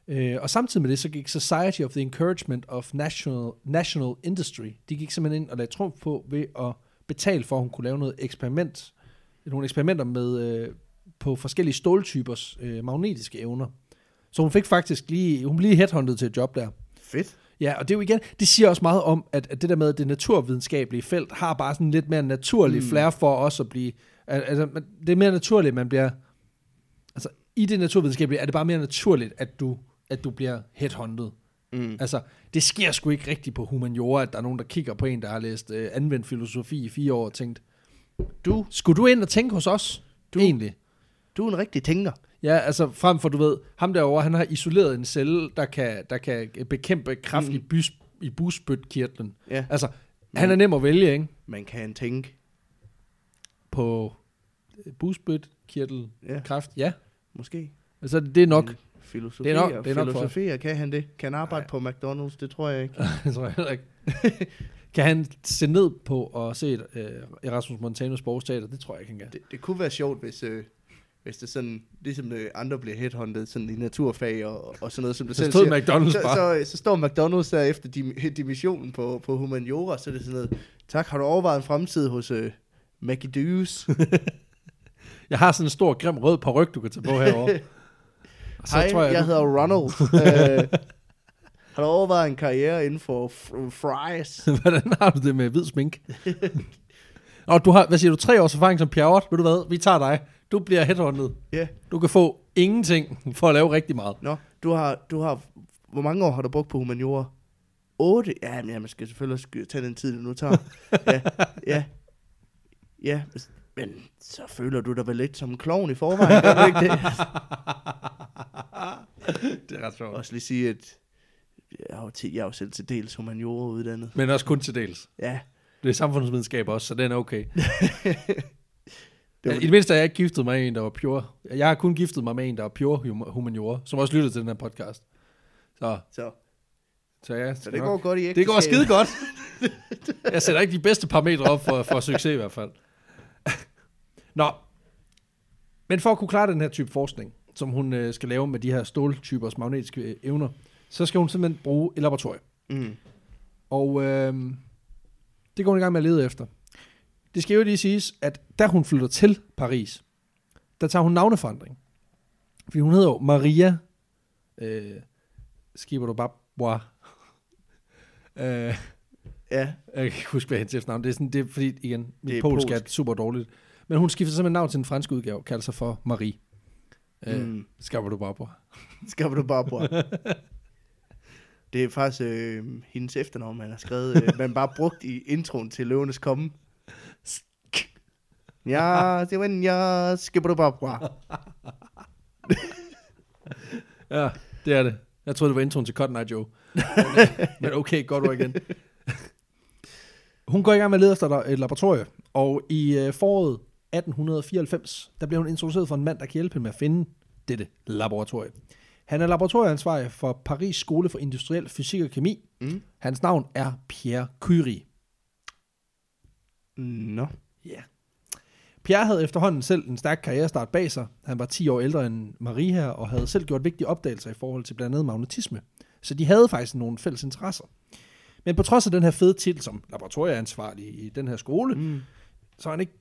B: Øh, og samtidig med det, så gik Society of the Encouragement of National, National Industry, de gik simpelthen ind og lagde trumf på ved at betale for, at hun kunne lave noget eksperiment, nogle eksperimenter med, øh, på forskellige ståltypers øh, magnetiske evner. Så hun fik faktisk lige, hun blev lige headhunted til et job der.
A: Fedt.
B: Ja, og det er jo igen, det siger også meget om, at, at det der med det naturvidenskabelige felt har bare sådan lidt mere naturlig mm. flair for os at blive, al- altså det er mere naturligt, at man bliver, altså i det naturvidenskabelige er det bare mere naturligt, at du, at du bliver headhunted.
A: Mm.
B: Altså, det sker sgu ikke rigtigt på humaniora, at der er nogen, der kigger på en, der har læst øh, anvendt filosofi i fire år og tænkt,
A: Du,
B: skulle du ind og tænke hos os? Du. Egentlig.
A: du er en rigtig tænker.
B: Ja, altså frem for, du ved, ham derovre, han har isoleret en celle, der kan, der kan bekæmpe kraft mm. i, bys, i busspytkirtlen.
A: Ja,
B: Altså, han er nem at vælge, ikke?
A: man kan tænke.
B: På busspytkirtel
A: Ja,
B: kraft, ja.
A: måske.
B: Altså, det er nok.
A: Men Filosofi,
B: Det er nok- det er nok for-
A: filosofi, kan han det? Kan han arbejde
B: Nej.
A: på McDonald's? Det tror jeg ikke.
B: det tror jeg heller ikke. kan han se ned på og se et, øh, Erasmus Montanus Borgsteater? Det tror jeg ikke, han kan.
A: Det, det kunne være sjovt, hvis, øh, hvis det sådan, ligesom øh, andre bliver headhunted sådan i naturfag og, og sådan noget, som du
B: Så
A: selv
B: stod
A: siger.
B: McDonald's
A: Så,
B: bare.
A: så, så, står McDonald's der efter dim- dimissionen på, på humaniora, så er det sådan noget, tak, har du overvejet en fremtid hos øh, Deuce?
B: Jeg har sådan en stor, grim rød paryk, du kan tage på herovre. Og
A: Hej, jeg, jeg
B: du-
A: hedder Ronald. øh, har du overvejet en karriere inden for f- fries?
B: Hvordan har du det med hvid smink? og du har, hvad siger du, tre års erfaring som pjerrot? Ved du hvad, vi tager dig. Du bliver headhunted.
A: Ja.
B: Du kan få ingenting for at lave rigtig meget.
A: Nå, du har, du har, hvor mange år har du brugt på humaniora? 8? Ja, men ja, man skal selvfølgelig også tage den tid, det nu tager. ja, ja, ja, men så føler du dig vel lidt som en klovn i forvejen, gør du ikke det?
B: det er ret sjovt.
A: også lige sige, at jeg er jo, til, jeg er jo selv til dels humaniora uddannet.
B: Men også kun til dels.
A: Ja,
B: Det er samfundsvidenskab også, så den er okay.
A: Det var-
B: I det mindste har jeg ikke giftet mig med en, der var pure. Jeg har kun giftet mig med en, der var pure hum- humaniora, som også lytter til den her podcast. Så,
A: så,
B: så ja,
A: så det går godt i
B: Det går skide godt. Jeg sætter ikke de bedste parametre op for, for succes i hvert fald. Nå. Men for at kunne klare den her type forskning, som hun øh, skal lave med de her ståltypers magnetiske øh, evner, så skal hun simpelthen bruge et laboratorium.
A: Mm.
B: Og øh, det går hun i gang med at lede efter. Det skal jo lige siges, at da hun flytter til Paris, der tager hun navneforandring. Fordi hun hedder jo Maria øh, Skipper du bare Bois. øh,
A: Ja,
B: jeg kan ikke huske, hvad hendes efternavn. Det er, sådan, det er fordi, igen,
A: Det
B: mit
A: er
B: polsk er super dårligt. Men hun skifter simpelthen navn til den franske udgave, kalder sig for Marie. Øh,
A: Mm.
B: Skipper du bare Bois.
A: skal du bare bruge. Det er faktisk øh, hendes efternavn, man har skrevet. Øh, man bare brugt i introen til Løvenes Komme. Ja, det var en ja, bruge.
B: Ja, det er det. Jeg troede, det var introen til Cotton Eye Joe. Men, okay, godt ord igen. Hun går i gang med at lede efter et laboratorie, og i øh, foråret 1894, der bliver hun introduceret for en mand, der kan hjælpe hende med at finde dette laboratorie. Han er laboratorieansvarlig for Paris Skole for Industriel Fysik og Kemi.
A: Mm.
B: Hans navn er Pierre Curie.
A: Nå.
B: Ja. Pierre havde efterhånden selv en stærk karrierestart bag sig. Han var 10 år ældre end Marie her, og havde selv gjort vigtige opdagelser i forhold til blandt andet magnetisme. Så de havde faktisk nogle fælles interesser. Men på trods af den her fede titel som laboratorieansvarlig i den her skole,
A: Mm.
B: så er han ikke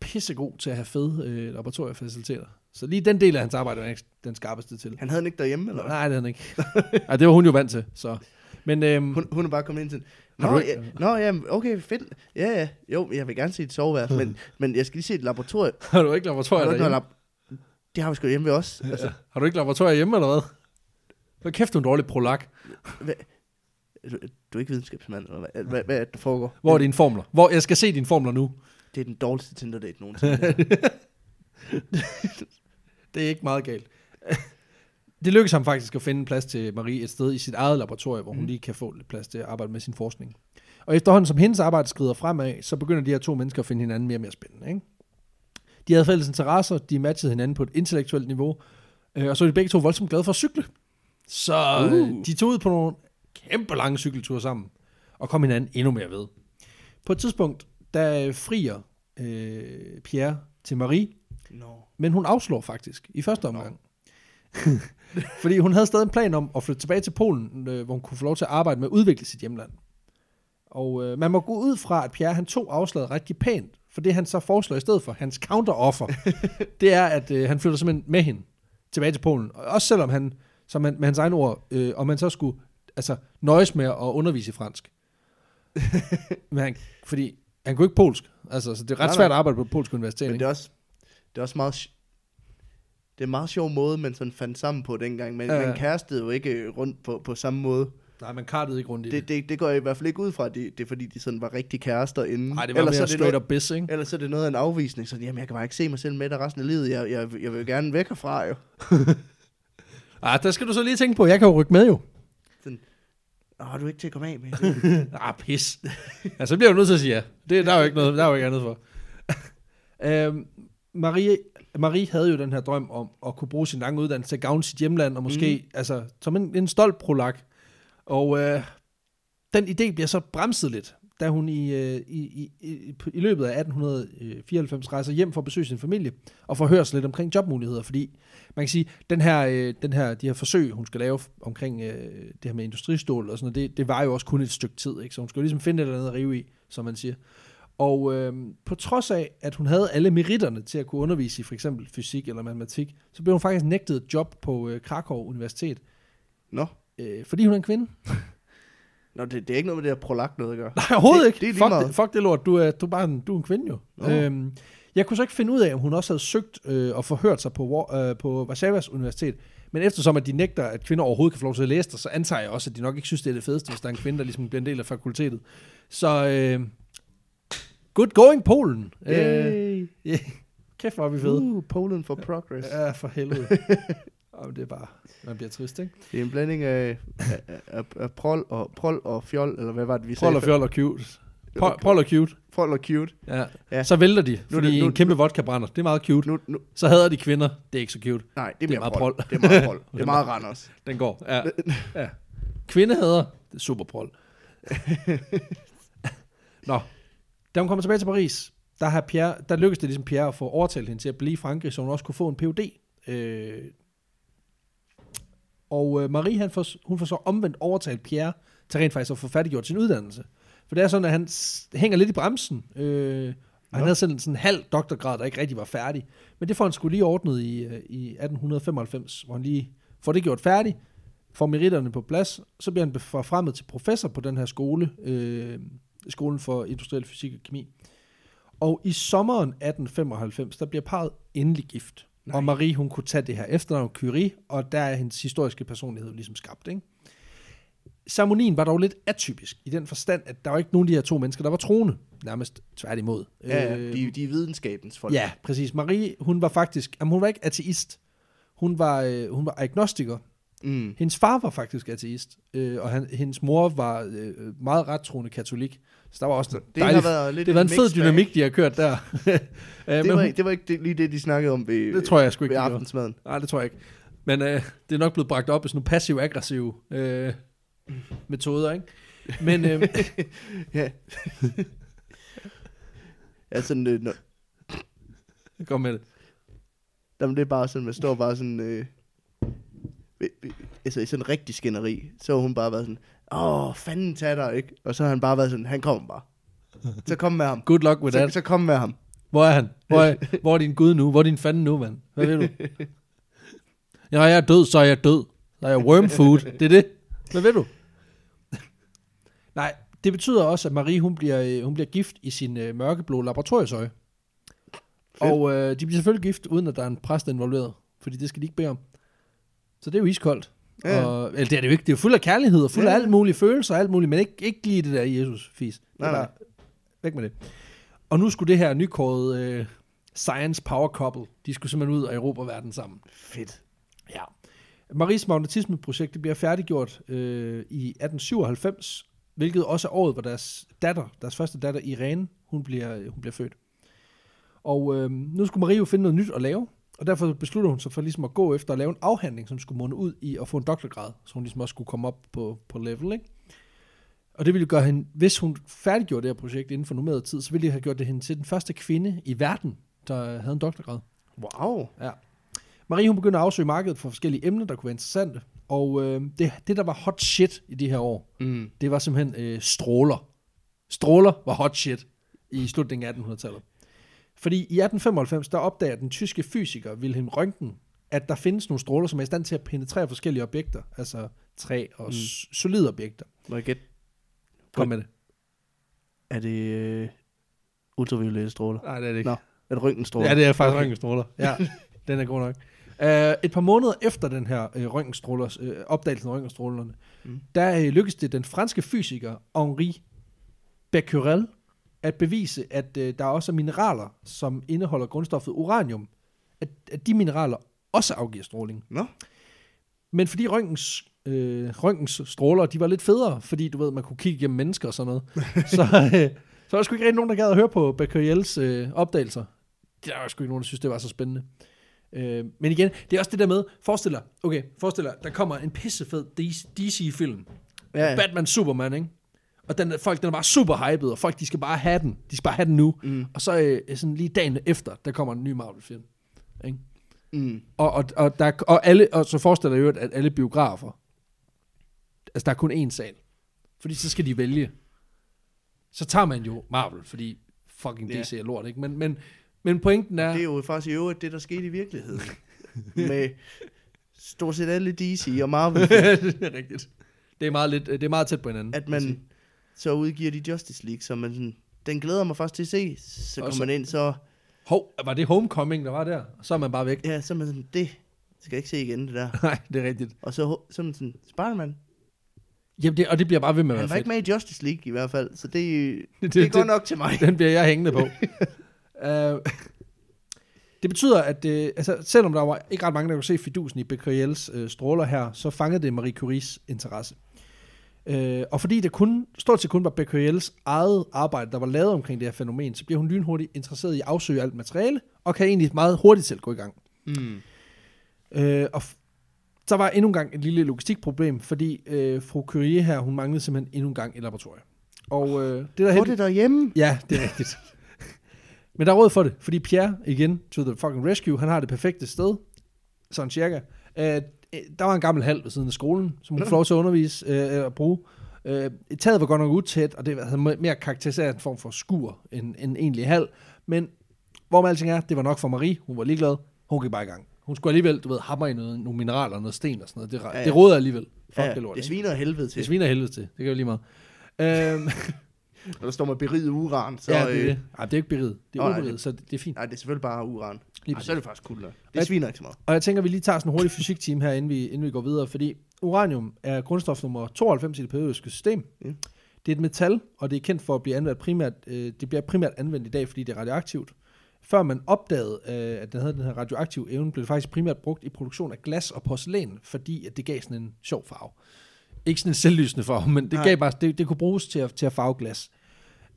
B: pissegod til at have fede øh, laboratoriefaciliteter. Så lige den del af hans arbejde var ikke den skarpeste til.
A: Han havde den ikke derhjemme, eller?
B: Nej, det havde han ikke. Ej, det var hun jo vant til. Så. Men øhm,
A: Hun, hun er bare kommet ind til Nå,
B: du
A: ja, nå ja, okay, fedt. Ja, ja. Jo, jeg vil gerne se et soveværelse, men, men jeg skal lige se et laboratorium.
B: har du ikke laboratorier derhjemme?
A: lab- det har vi sgu hjemme ved os. Altså,
B: Har du ikke laboratorier hjemme, eller hvad? Hvad kæft, du er en dårlig prolak.
A: du, du er ikke videnskabsmand, eller hvad, hvad, hvad er det, der foregår?
B: Hvor er dine formler? Hvor, jeg skal se dine formler nu.
A: Det er den dårligste Tinder date nogensinde.
B: Det er ikke meget galt. Det lykkedes ham faktisk at finde en plads til Marie et sted i sit eget laboratorium, hvor hun
A: Mm.
B: lige kan få lidt plads til at arbejde med sin forskning. Og efterhånden som hendes arbejde skrider fremad, så begynder de her to mennesker at finde hinanden mere og mere spændende. Ikke? De havde fælles interesser, de matchede hinanden på et intellektuelt niveau, øh, og så er de begge to voldsomt glade for at cykle. Så uh.
A: Uh.
B: de tog ud på nogle kæmpe lange cykelture sammen, og kom hinanden endnu mere ved. På et tidspunkt, der frier øh, Pierre til Marie,
A: Nå.
B: men hun afslår faktisk i første omgang. Fordi hun havde stadig en plan om at flytte tilbage til Polen, øh, hvor hun kunne få lov til at arbejde med at udvikle sit hjemland. Og øh, man må gå ud fra, at Pierre han tog afslaget rigtig pænt, for det han så foreslår i stedet for, hans counteroffer, det er, at øh, han flytter simpelthen med hende tilbage til Polen. Og også selvom han, som han, med hans egne ord, øh, om man så skulle altså, nøjes med at undervise i fransk. Men han, fordi han kunne ikke polsk. Altså, så det er ret
A: Nej,
B: svært
A: nej.
B: at arbejde på polsk universitet.
A: Men
B: ikke?
A: det er også, det er også meget... Det er en meget sjov måde, man sådan fandt sammen på dengang. Men
B: Ja,
A: man kærestede jo ikke rundt på, på samme måde.
B: Nej, man kartede ikke rundt i det.
A: Det, det, det går jeg i hvert fald ikke ud fra, at det, det er fordi, de sådan var rigtig kærester inden.
B: Nej, det var
A: Ellers
B: mere
A: så er det
B: straight
A: noget,
B: up biz, ikke?
A: Ellers så er det noget af en afvisning. Sådan, jamen, jeg kan bare ikke se mig selv med dig resten af livet. Jeg, jeg, jeg vil jo gerne væk herfra, jo.
B: Ah, der skal du så lige tænke på, jeg kan jo rykke med jo.
A: Åh, du er ikke til at komme af med.
B: ah, pis. ja, så bliver du nødt til at sige ja. Det, der er jo ikke noget, der er jo ikke andet for. øhm, Marie, Marie havde jo den her drøm om at kunne bruge sin lange uddannelse til at gavne sit hjemland, og måske, mm. altså, som en, en stolt prolak. Og øh, den idé bliver så bremset lidt, da hun i, øh, i, i, i, løbet af 1894 rejser hjem for at besøge sin familie, og forhører sig lidt omkring jobmuligheder, fordi man kan sige, den her, øh, den her, de her forsøg, hun skal lave omkring øh, det her med industristål og sådan noget, det, det var jo også kun et stykke tid, ikke? så hun skulle ligesom finde et eller andet at rive i, som man siger. Og øh, på trods af, at hun havde alle meritterne til at kunne undervise i for eksempel fysik eller matematik, så blev hun faktisk nægtet et job på øh, Krakow Universitet,
A: Nå,
B: øh, fordi hun er en kvinde.
A: Nå det, det er ikke noget med det her prolagt noget at gøre.
B: Nej, overhovedet
A: Det-
B: ikke.
A: det er
B: fuck,
A: meget.
B: det, fuck det lort, du er, du er bare en, du er en kvinde jo.
A: Nå.
B: Øhm, jeg kunne så ikke finde ud af, om hun også havde søgt øh, og forhørt sig på, øh, på Varsavas Universitet. Men eftersom at de nægter, at kvinder overhovedet kan få lov til at læse der, så antager jeg også, at de nok ikke synes, det er det fedeste, hvis der er en kvinde, der ligesom bliver en del af fakultetet. Så øh, good going, Polen. Øh,
A: Yay.
B: yeah. Kæft, hvor er vi fede.
A: Uh, Poland for progress.
B: Ja, for helvede. Jamen, det er bare, man bliver trist, ikke?
A: Det er en blanding af, af, af, af prol, og, prol og fjol, eller hvad var det, vi
B: Prol og
A: sagde?
B: fjol og cute. Prol, prol og cute.
A: Prol og cute.
B: Ja. ja. Så vælter de,
A: Nu
B: fordi
A: det- nu-
B: en kæmpe vodka brænder. Det er meget cute.
A: Nu, nu,
B: Så hader de kvinder. Det er ikke så cute.
A: nej, det er,
B: Det er meget
A: prol.
B: prol.
A: Det er meget prol. Det er meget Randers.
B: Den går. Ja. ja. Kvindehader. Det er super prol. Nå. Da hun kommer tilbage til Paris, der, har Pierre, der lykkedes det ligesom Pierre at få overtalt hende til at blive i Frankrig, så hun også kunne få en Ph.D. Øh, og øh, Marie, han får, hun får så omvendt overtalt Pierre til rent faktisk at få færdiggjort sin uddannelse. For det er sådan, at han hænger lidt i bremsen. Øh, og han havde sådan, sådan en halv doktorgrad, der ikke rigtig var færdig. Men det får han skulle lige ordnet i, øh, i 1895, hvor han lige får det gjort færdigt, får meritterne på plads, så bliver han forfremmet til professor på den her skole, øh, skolen for industriel fysik og kemi. Og i sommeren 1895, der bliver parret endelig gift. Nej. Og Marie, hun kunne tage det her efternavn Curie, og der er hendes historiske personlighed ligesom skabt. Ikke? Ceremonien var dog lidt atypisk, i den forstand, at der var ikke nogen af de her to mennesker, der var troende. Nærmest tværtimod.
A: Ja,
B: Øh,
A: de, de er videnskabens folk.
B: Ja, præcis. Marie, hun var faktisk, jamen, hun var ikke ateist. Hun var, øh, hun var agnostiker.
A: Mm.
B: Hendes far var faktisk ateist, øh, og han, hendes mor var øh, meget rettroende katolik. Så der var også
A: Det
B: dejligt,
A: har været lidt
B: det var en fed dynamik, de har kørt der. Øh,
A: Det var,
B: hun,
A: ikke, det var ikke det, lige det, de snakkede om ved,
B: det tror jeg sgu ikke,
A: ved aftensmaden.
B: Nej, det tror jeg ikke. Men øh, det er nok blevet bragt op i sådan nogle passiv-aggressive øh, metoder, ikke? Men øh,
A: ja. ja, sådan, øh, når,
B: kom med det.
A: jamen, det er bare sådan, man står bare sådan, øh, altså i sådan en rigtig skænderi, så har hun bare været sådan, åh, fanden tag dig, ikke? Og så har han bare været sådan, han kommer bare. Så kom med ham.
B: Good luck with
A: Så,
B: that.
A: så kom med ham.
B: Hvor er han? Hvor er, hvor er din gud nu? Hvor er din fanden nu, mand? Hvad ved du? Ja, jeg er død, så er jeg død. Så er worm food. Det er det. Hvad ved du? Nej, det betyder også, at Marie hun bliver, øh, hun bliver gift i sin øh, mørkeblå laboratoriesøje. Og øh, de bliver selvfølgelig gift, uden at der er en præst involveret. Fordi det skal de ikke bede om. Så det er jo iskoldt.
A: Ja.
B: Og, eller det er det jo ikke. Det er jo fuld af kærlighed og fuld af
A: Ja.
B: alt mulige følelser og alt muligt, men ikke, ikke lige det der Jesus-fis.
A: Nej, nej.
B: Væk med det. Og nu skulle det her nykårede øh, Science Power Couple, de skulle simpelthen ud og erobre verden sammen.
A: Fedt.
B: Ja. Maries magnetismeprojekt det bliver færdiggjort øh, i 1897, hvilket også er året, hvor deres datter, deres første datter Irene, hun bliver, hun bliver født. Og øh, nu skulle Marie jo finde noget nyt at lave, og derfor beslutter hun sig for ligesom at gå efter at lave en afhandling, som skulle munde ud i at få en doktorgrad, så hun ligesom også skulle komme op på, på level, ikke? Og det ville gøre hende, hvis hun færdiggjorde det her projekt inden for normeret tid, så ville det have gjort det hende til den første kvinde i verden, der havde en doktorgrad.
A: Wow.
B: Ja. Marie hun begyndte at afsøge markedet for forskellige emner, der kunne være interessante. Og øh, det, det, der var hot shit i de her år,
A: Mm.
B: det var simpelthen øh, stråler. Stråler var hot shit i slutningen af 1800-tallet. Fordi i 1895, der opdager den tyske fysiker Wilhelm Röntgen, at der findes nogle stråler, som er i stand til at penetrere forskellige objekter, altså træ og
A: Mm.
B: solide objekter.
A: Må jeg gætte?
B: Kom med det.
A: Er det øh, ultraviolette stråler?
B: Nej, det er det ikke.
A: Nå, er det røntgenstråler?
B: Ja, det er faktisk
A: Okay.
B: røntgenstråler. Ja, den er god nok. Uh, et par måneder efter den her uh, røntgenstråler, uh, opdagelsen af røntgenstrålerne,
A: mm.
B: der uh, lykkedes det den franske fysiker Henri Becquerel at bevise, at uh, der også er mineraler, som indeholder grundstoffet uranium, at, at de mineraler også afgiver stråling.
A: Nå,
B: Men fordi røntgens, øh, røntgens stråler, de var lidt federe, fordi du ved, man kunne kigge igennem mennesker og sådan noget, så, øh, så var der sgu ikke rigtig nogen, der gad at høre på Becquerels øh, opdagelser. Der var sgu ikke nogen, der synes, det var så spændende. Øh, men igen, det er også det der med, forestil dig, okay, forestil dig, der kommer en pissefed DC-film,
A: ja.
B: ja. Batman Superman, ikke? Og den, folk, den er bare super hyped, og folk, de skal bare have den. De skal bare have den nu.
A: Mm.
B: Og så øh, sådan lige dagen efter, der kommer en ny Marvel-film. Ikke?
A: Mm.
B: Og, og, og, der, og, alle, og så forestiller jeg jo, at alle biografer, altså der er kun én sal. Fordi så skal de vælge. Så tager man jo Marvel, fordi fucking. DC er lort, ikke? Men, men, men pointen er,
A: Det er jo faktisk i øvrigt det, der skete i virkeligheden. med stort set alle DC og Marvel.
B: det er rigtigt. Det er meget, lidt, det er meget tæt på hinanden.
A: at man så udgiver de Justice League, så man sådan, den glæder mig faktisk til at se. Så kommer man ind, så,
B: Hov, var det Homecoming, der var der? Så er man bare væk.
A: ja, så er man sådan, det skal jeg ikke se igen, det der.
B: Nej, det er rigtigt.
A: Og så, så er man sådan, Spider-Man,
B: Jamen, det, og det bliver bare ved med at
A: han
B: være
A: var ikke
B: fedt.
A: med i Justice League i hvert fald, så det, det,
B: Det-
A: det er
B: det-
A: godt nok til mig.
B: Den bliver jeg hængende på. uh, det betyder, at det, altså, selvom der var ikke ret mange, der kunne se fidusen i Becquerels uh, stråler her, så fangede det Marie Curies interesse. Uh, og fordi det kun, stort set kun var Becquerels eget arbejde, der var lavet omkring det her fænomen, så bliver hun lynhurtigt interesseret i at afsøge alt materiale, og kan egentlig meget hurtigt selv gå i gang.
A: Mm.
B: Øh, og så var endnu en gang et lille logistikproblem, fordi øh, fru Curie her, hun manglede simpelthen endnu en gang et laboratorium. Og øh, det der heldig-
A: det derhjemme.
B: Ja, det er rigtigt. Men der er råd for det, fordi Pierre, igen, to the fucking rescue, han har det perfekte sted, sådan cirka. Øh, der var en gammel hal ved siden af skolen, som hun fik lov til at undervise øh, eller bruge. Øh, taget var godt nok utæt, og det havde mere karakteriseret en form for skur end en egentlig hal. Men hvor med alting er, det var nok for Marie. Hun var ligeglad. Hun gik bare i gang. Hun skulle alligevel, du ved, hamre i noget, nogle mineraler og noget sten og sådan noget. Det, ja,
A: Ja,
B: ja.
A: ja.
B: det råder alligevel. Fuck
A: Ja,
B: det lort.
A: det sviner helvede til.
B: det sviner helvede til. Det gør jo lige meget. Øhm,
A: Og der står med beriget uran, så...
B: ja, det er
A: øh,
B: det. Ej, det er ikke beriget. Det er
A: Nå, nej,
B: uberiget,
A: det-
B: så det, det er fint.
A: Nej, det er selvfølgelig bare uran.
B: Lige
A: Ej, så er det faktisk cool. Det
B: Hvad-
A: sviner ikke så meget.
B: Og jeg tænker, at vi lige tager sådan en hurtig fysikteam her, inden vi, inden vi går videre, fordi uranium er grundstof nummer 92 i det periodiske system.
A: Ja.
B: Det er et metal, og det er kendt for at blive anvendt primært, øh, det bliver primært anvendt i dag, fordi det er radioaktivt. Før man opdagede, øh, at den havde den her radioaktive evne, blev det faktisk primært brugt i produktion af glas og porcelæn, fordi at det gav sådan en sjov farve. Ikke sådan en selvlysende farve, men det,
A: Nej.
B: gav bare, det, det kunne bruges til at, til at farve glas.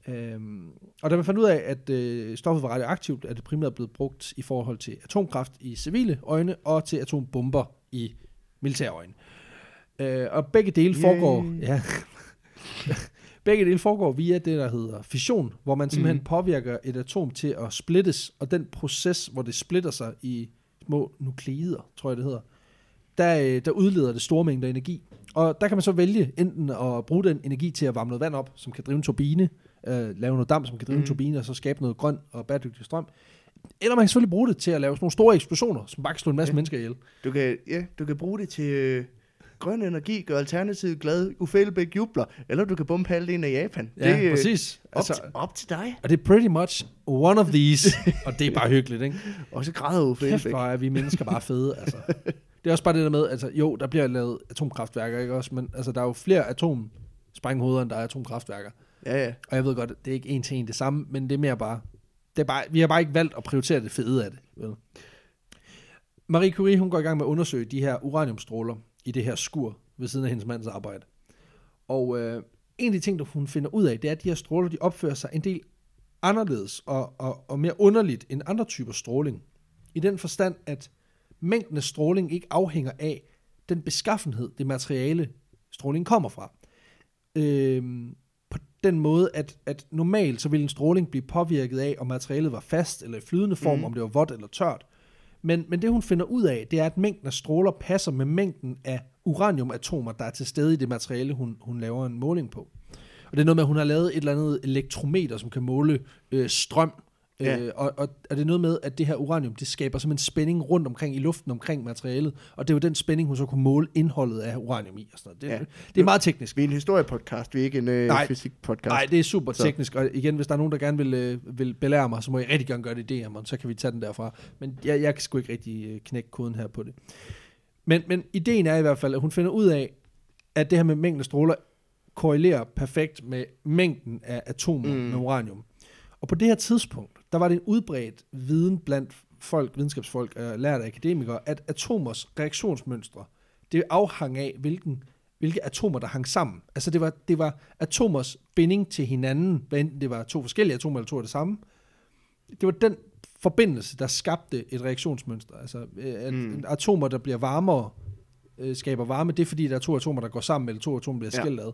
B: Øhm, og da man fandt ud af, at øh, stoffet var radioaktivt, er det primært blevet brugt i forhold til atomkraft i civile øjne, og til atombomber i militære øjne. Øh, og begge dele
A: Yay.
B: foregår... Ja, begge dele foregår via det, der hedder fission, hvor man simpelthen mm. påvirker et atom til at splittes, og den proces, hvor det splitter sig i små nukleider, tror jeg det hedder, der, øh, der udleder det store mængder energi. Og der kan man så vælge enten at bruge den energi til at varme noget vand op, som kan drive en turbine, øh, lave noget damp, som kan drive mm. en turbine, og så skabe noget grøn og bæredygtig strøm. Eller man kan selvfølgelig bruge det til at lave sådan nogle store eksplosioner, som bare kan slå en masse
A: Ja.
B: mennesker ihjel.
A: Du kan, ja, du kan bruge det til øh, grøn energi, gøre alternativet glad, Uffe Elbæk jubler, eller du kan bombe halvdelen af Japan.
B: Ja,
A: det, øh,
B: præcis.
A: Op, altså, til, op til dig.
B: og det er pretty much one of these, og det er bare hyggeligt, ikke?
A: Og så græder Uffe
B: Kæft,
A: Elbæk.
B: hvor er vi mennesker bare fede, altså. Det er også bare det der med, altså jo, der bliver lavet atomkraftværker, ikke også? Men altså, der er jo flere atomsprænghoveder, end der er atomkraftværker.
A: Ja, ja.
B: Og jeg ved godt, det er ikke en til en det samme, men det er mere bare, det er bare vi har bare ikke valgt at prioritere det fede af det. Vel? Marie Curie, hun går i gang med at undersøge de her uraniumstråler i det her skur ved siden af hendes mands arbejde. Og øh, en af de ting, der hun finder ud af, det er, at de her stråler, de opfører sig en del anderledes og, og, og mere underligt end andre typer stråling. I den forstand, at mængden af stråling ikke afhænger af den beskaffenhed, det materiale, stråling kommer fra. Øhm, den måde, at, at normalt så ville en stråling blive påvirket af, om materialet var fast eller i flydende form, mm. om det var vådt eller tørt. Men, men det hun finder ud af, det er, at mængden af stråler passer med mængden af uraniumatomer, der er til stede i det materiale, hun, hun laver en måling på. Og det er noget med, at hun har lavet et eller andet elektrometer, som kan måle øh, strøm.
A: Ja.
B: Øh, og, og, og det er noget med, at det her uranium, det skaber som en spænding rundt omkring i luften omkring materialet. Og det er jo den spænding, hun så kunne måle indholdet af uranium i. Og sådan noget. Det,
A: Ja.
B: det er meget teknisk.
A: Vi er en historiepodcast, vi er ikke en øh, fysikpodcast.
B: Nej, det er super
A: Så.
B: teknisk, og igen, hvis der er nogen, der gerne vil, øh, vil belære mig, så må jeg rigtig gerne gøre det i DM'eren, så kan vi tage den derfra. Men jeg, jeg kan sgu ikke rigtig øh, knække koden her på det. Men, men ideen er i hvert fald, at hun finder ud af, at det her med mængden af stråler korrelerer perfekt med mængden af atomer
A: mm.
B: med uranium. Og på det her tidspunkt, der var det en udbredt viden blandt folk, videnskabsfolk og lærte akademikere, at atomers reaktionsmønstre, det afhang af, hvilken, hvilke atomer, der hang sammen. Altså det var, det var atomers binding til hinanden, hvad enten det var to forskellige atomer eller to af det samme. Det var den forbindelse, der skabte et reaktionsmønster. Altså øh, at mm. atomer, der bliver varmere, øh, skaber varme, det er fordi, der er to atomer, der går sammen, eller to atomer bliver
A: Ja.
B: skilt ad.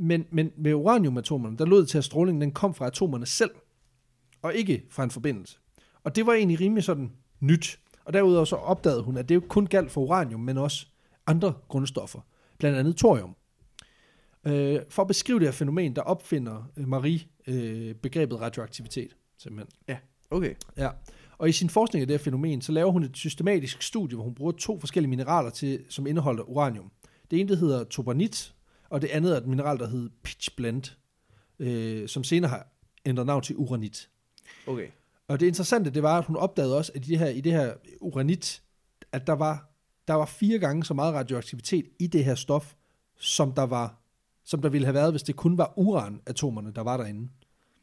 B: Men, men med uraniumatomerne, der lød det til, at strålingen den kom fra atomerne selv, og ikke fra en forbindelse. Og det var egentlig rimelig sådan nyt. Og derudover så opdagede hun, at det jo kun galt for uranium, men også andre grundstoffer, blandt andet thorium. Øh, for at beskrive det her fænomen, der opfinder øh, Marie øh, begrebet radioaktivitet, simpelthen.
A: Okay.
B: Ja. Og i sin forskning af det her fænomen, så laver hun et systematisk studie, hvor hun bruger to forskellige mineraler, til, som indeholder uranium. Det ene, det hedder tobernit, og det andet er et mineral, der hedder pitch blend, øh, som senere har ændret navn til uranit.
A: Okay.
B: Og det interessante, det var, at hun opdagede også, at i det her, i det her uranit, at der var, der var fire gange så meget radioaktivitet i det her stof, som der var som der ville have været, hvis det kun var uranatomerne, der var derinde.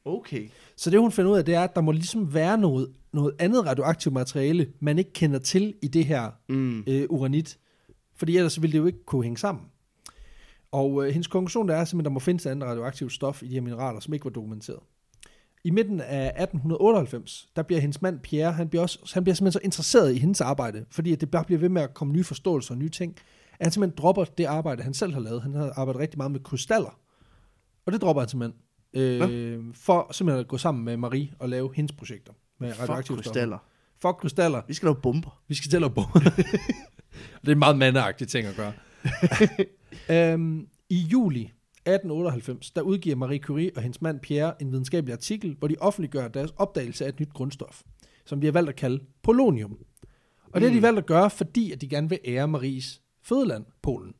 A: Okay.
B: Så det hun finder ud af, det er, at der må ligesom være noget, noget andet radioaktivt materiale, man ikke kender til i det her
A: Mm.
B: øh, uranit. Fordi ellers ville det jo ikke kunne hænge sammen. Og øh, hendes konklusion der er simpelthen, at der må findes et andet radioaktivt stof i de her mineraler, som ikke var dokumenteret. I midten af 1898, der bliver hendes mand Pierre, han bliver, også, han bliver simpelthen så interesseret i hendes arbejde, fordi det bare bliver ved med at komme nye forståelser og nye ting, at han simpelthen dropper det arbejde, han selv har lavet. Han har arbejdet rigtig meget med krystaller. Og det dropper han simpelthen. Øh, for simpelthen at gå sammen med Marie og lave hendes projekter med
A: Fuck
B: radioaktive stoffer.
A: krystaller.
B: Fuck krystaller.
A: Vi skal lave bomber.
B: Vi skal til at bombe. det er en meget mandeagtig ting at gøre. øhm, I juli 1898, der udgiver Marie Curie og hendes mand Pierre en videnskabelig artikel, hvor de offentliggør deres opdagelse af et nyt grundstof, som de har valgt at kalde polonium. Og det har de
A: Mm.
B: valgt at gøre, fordi at de gerne vil ære Maries fødeland, Polen.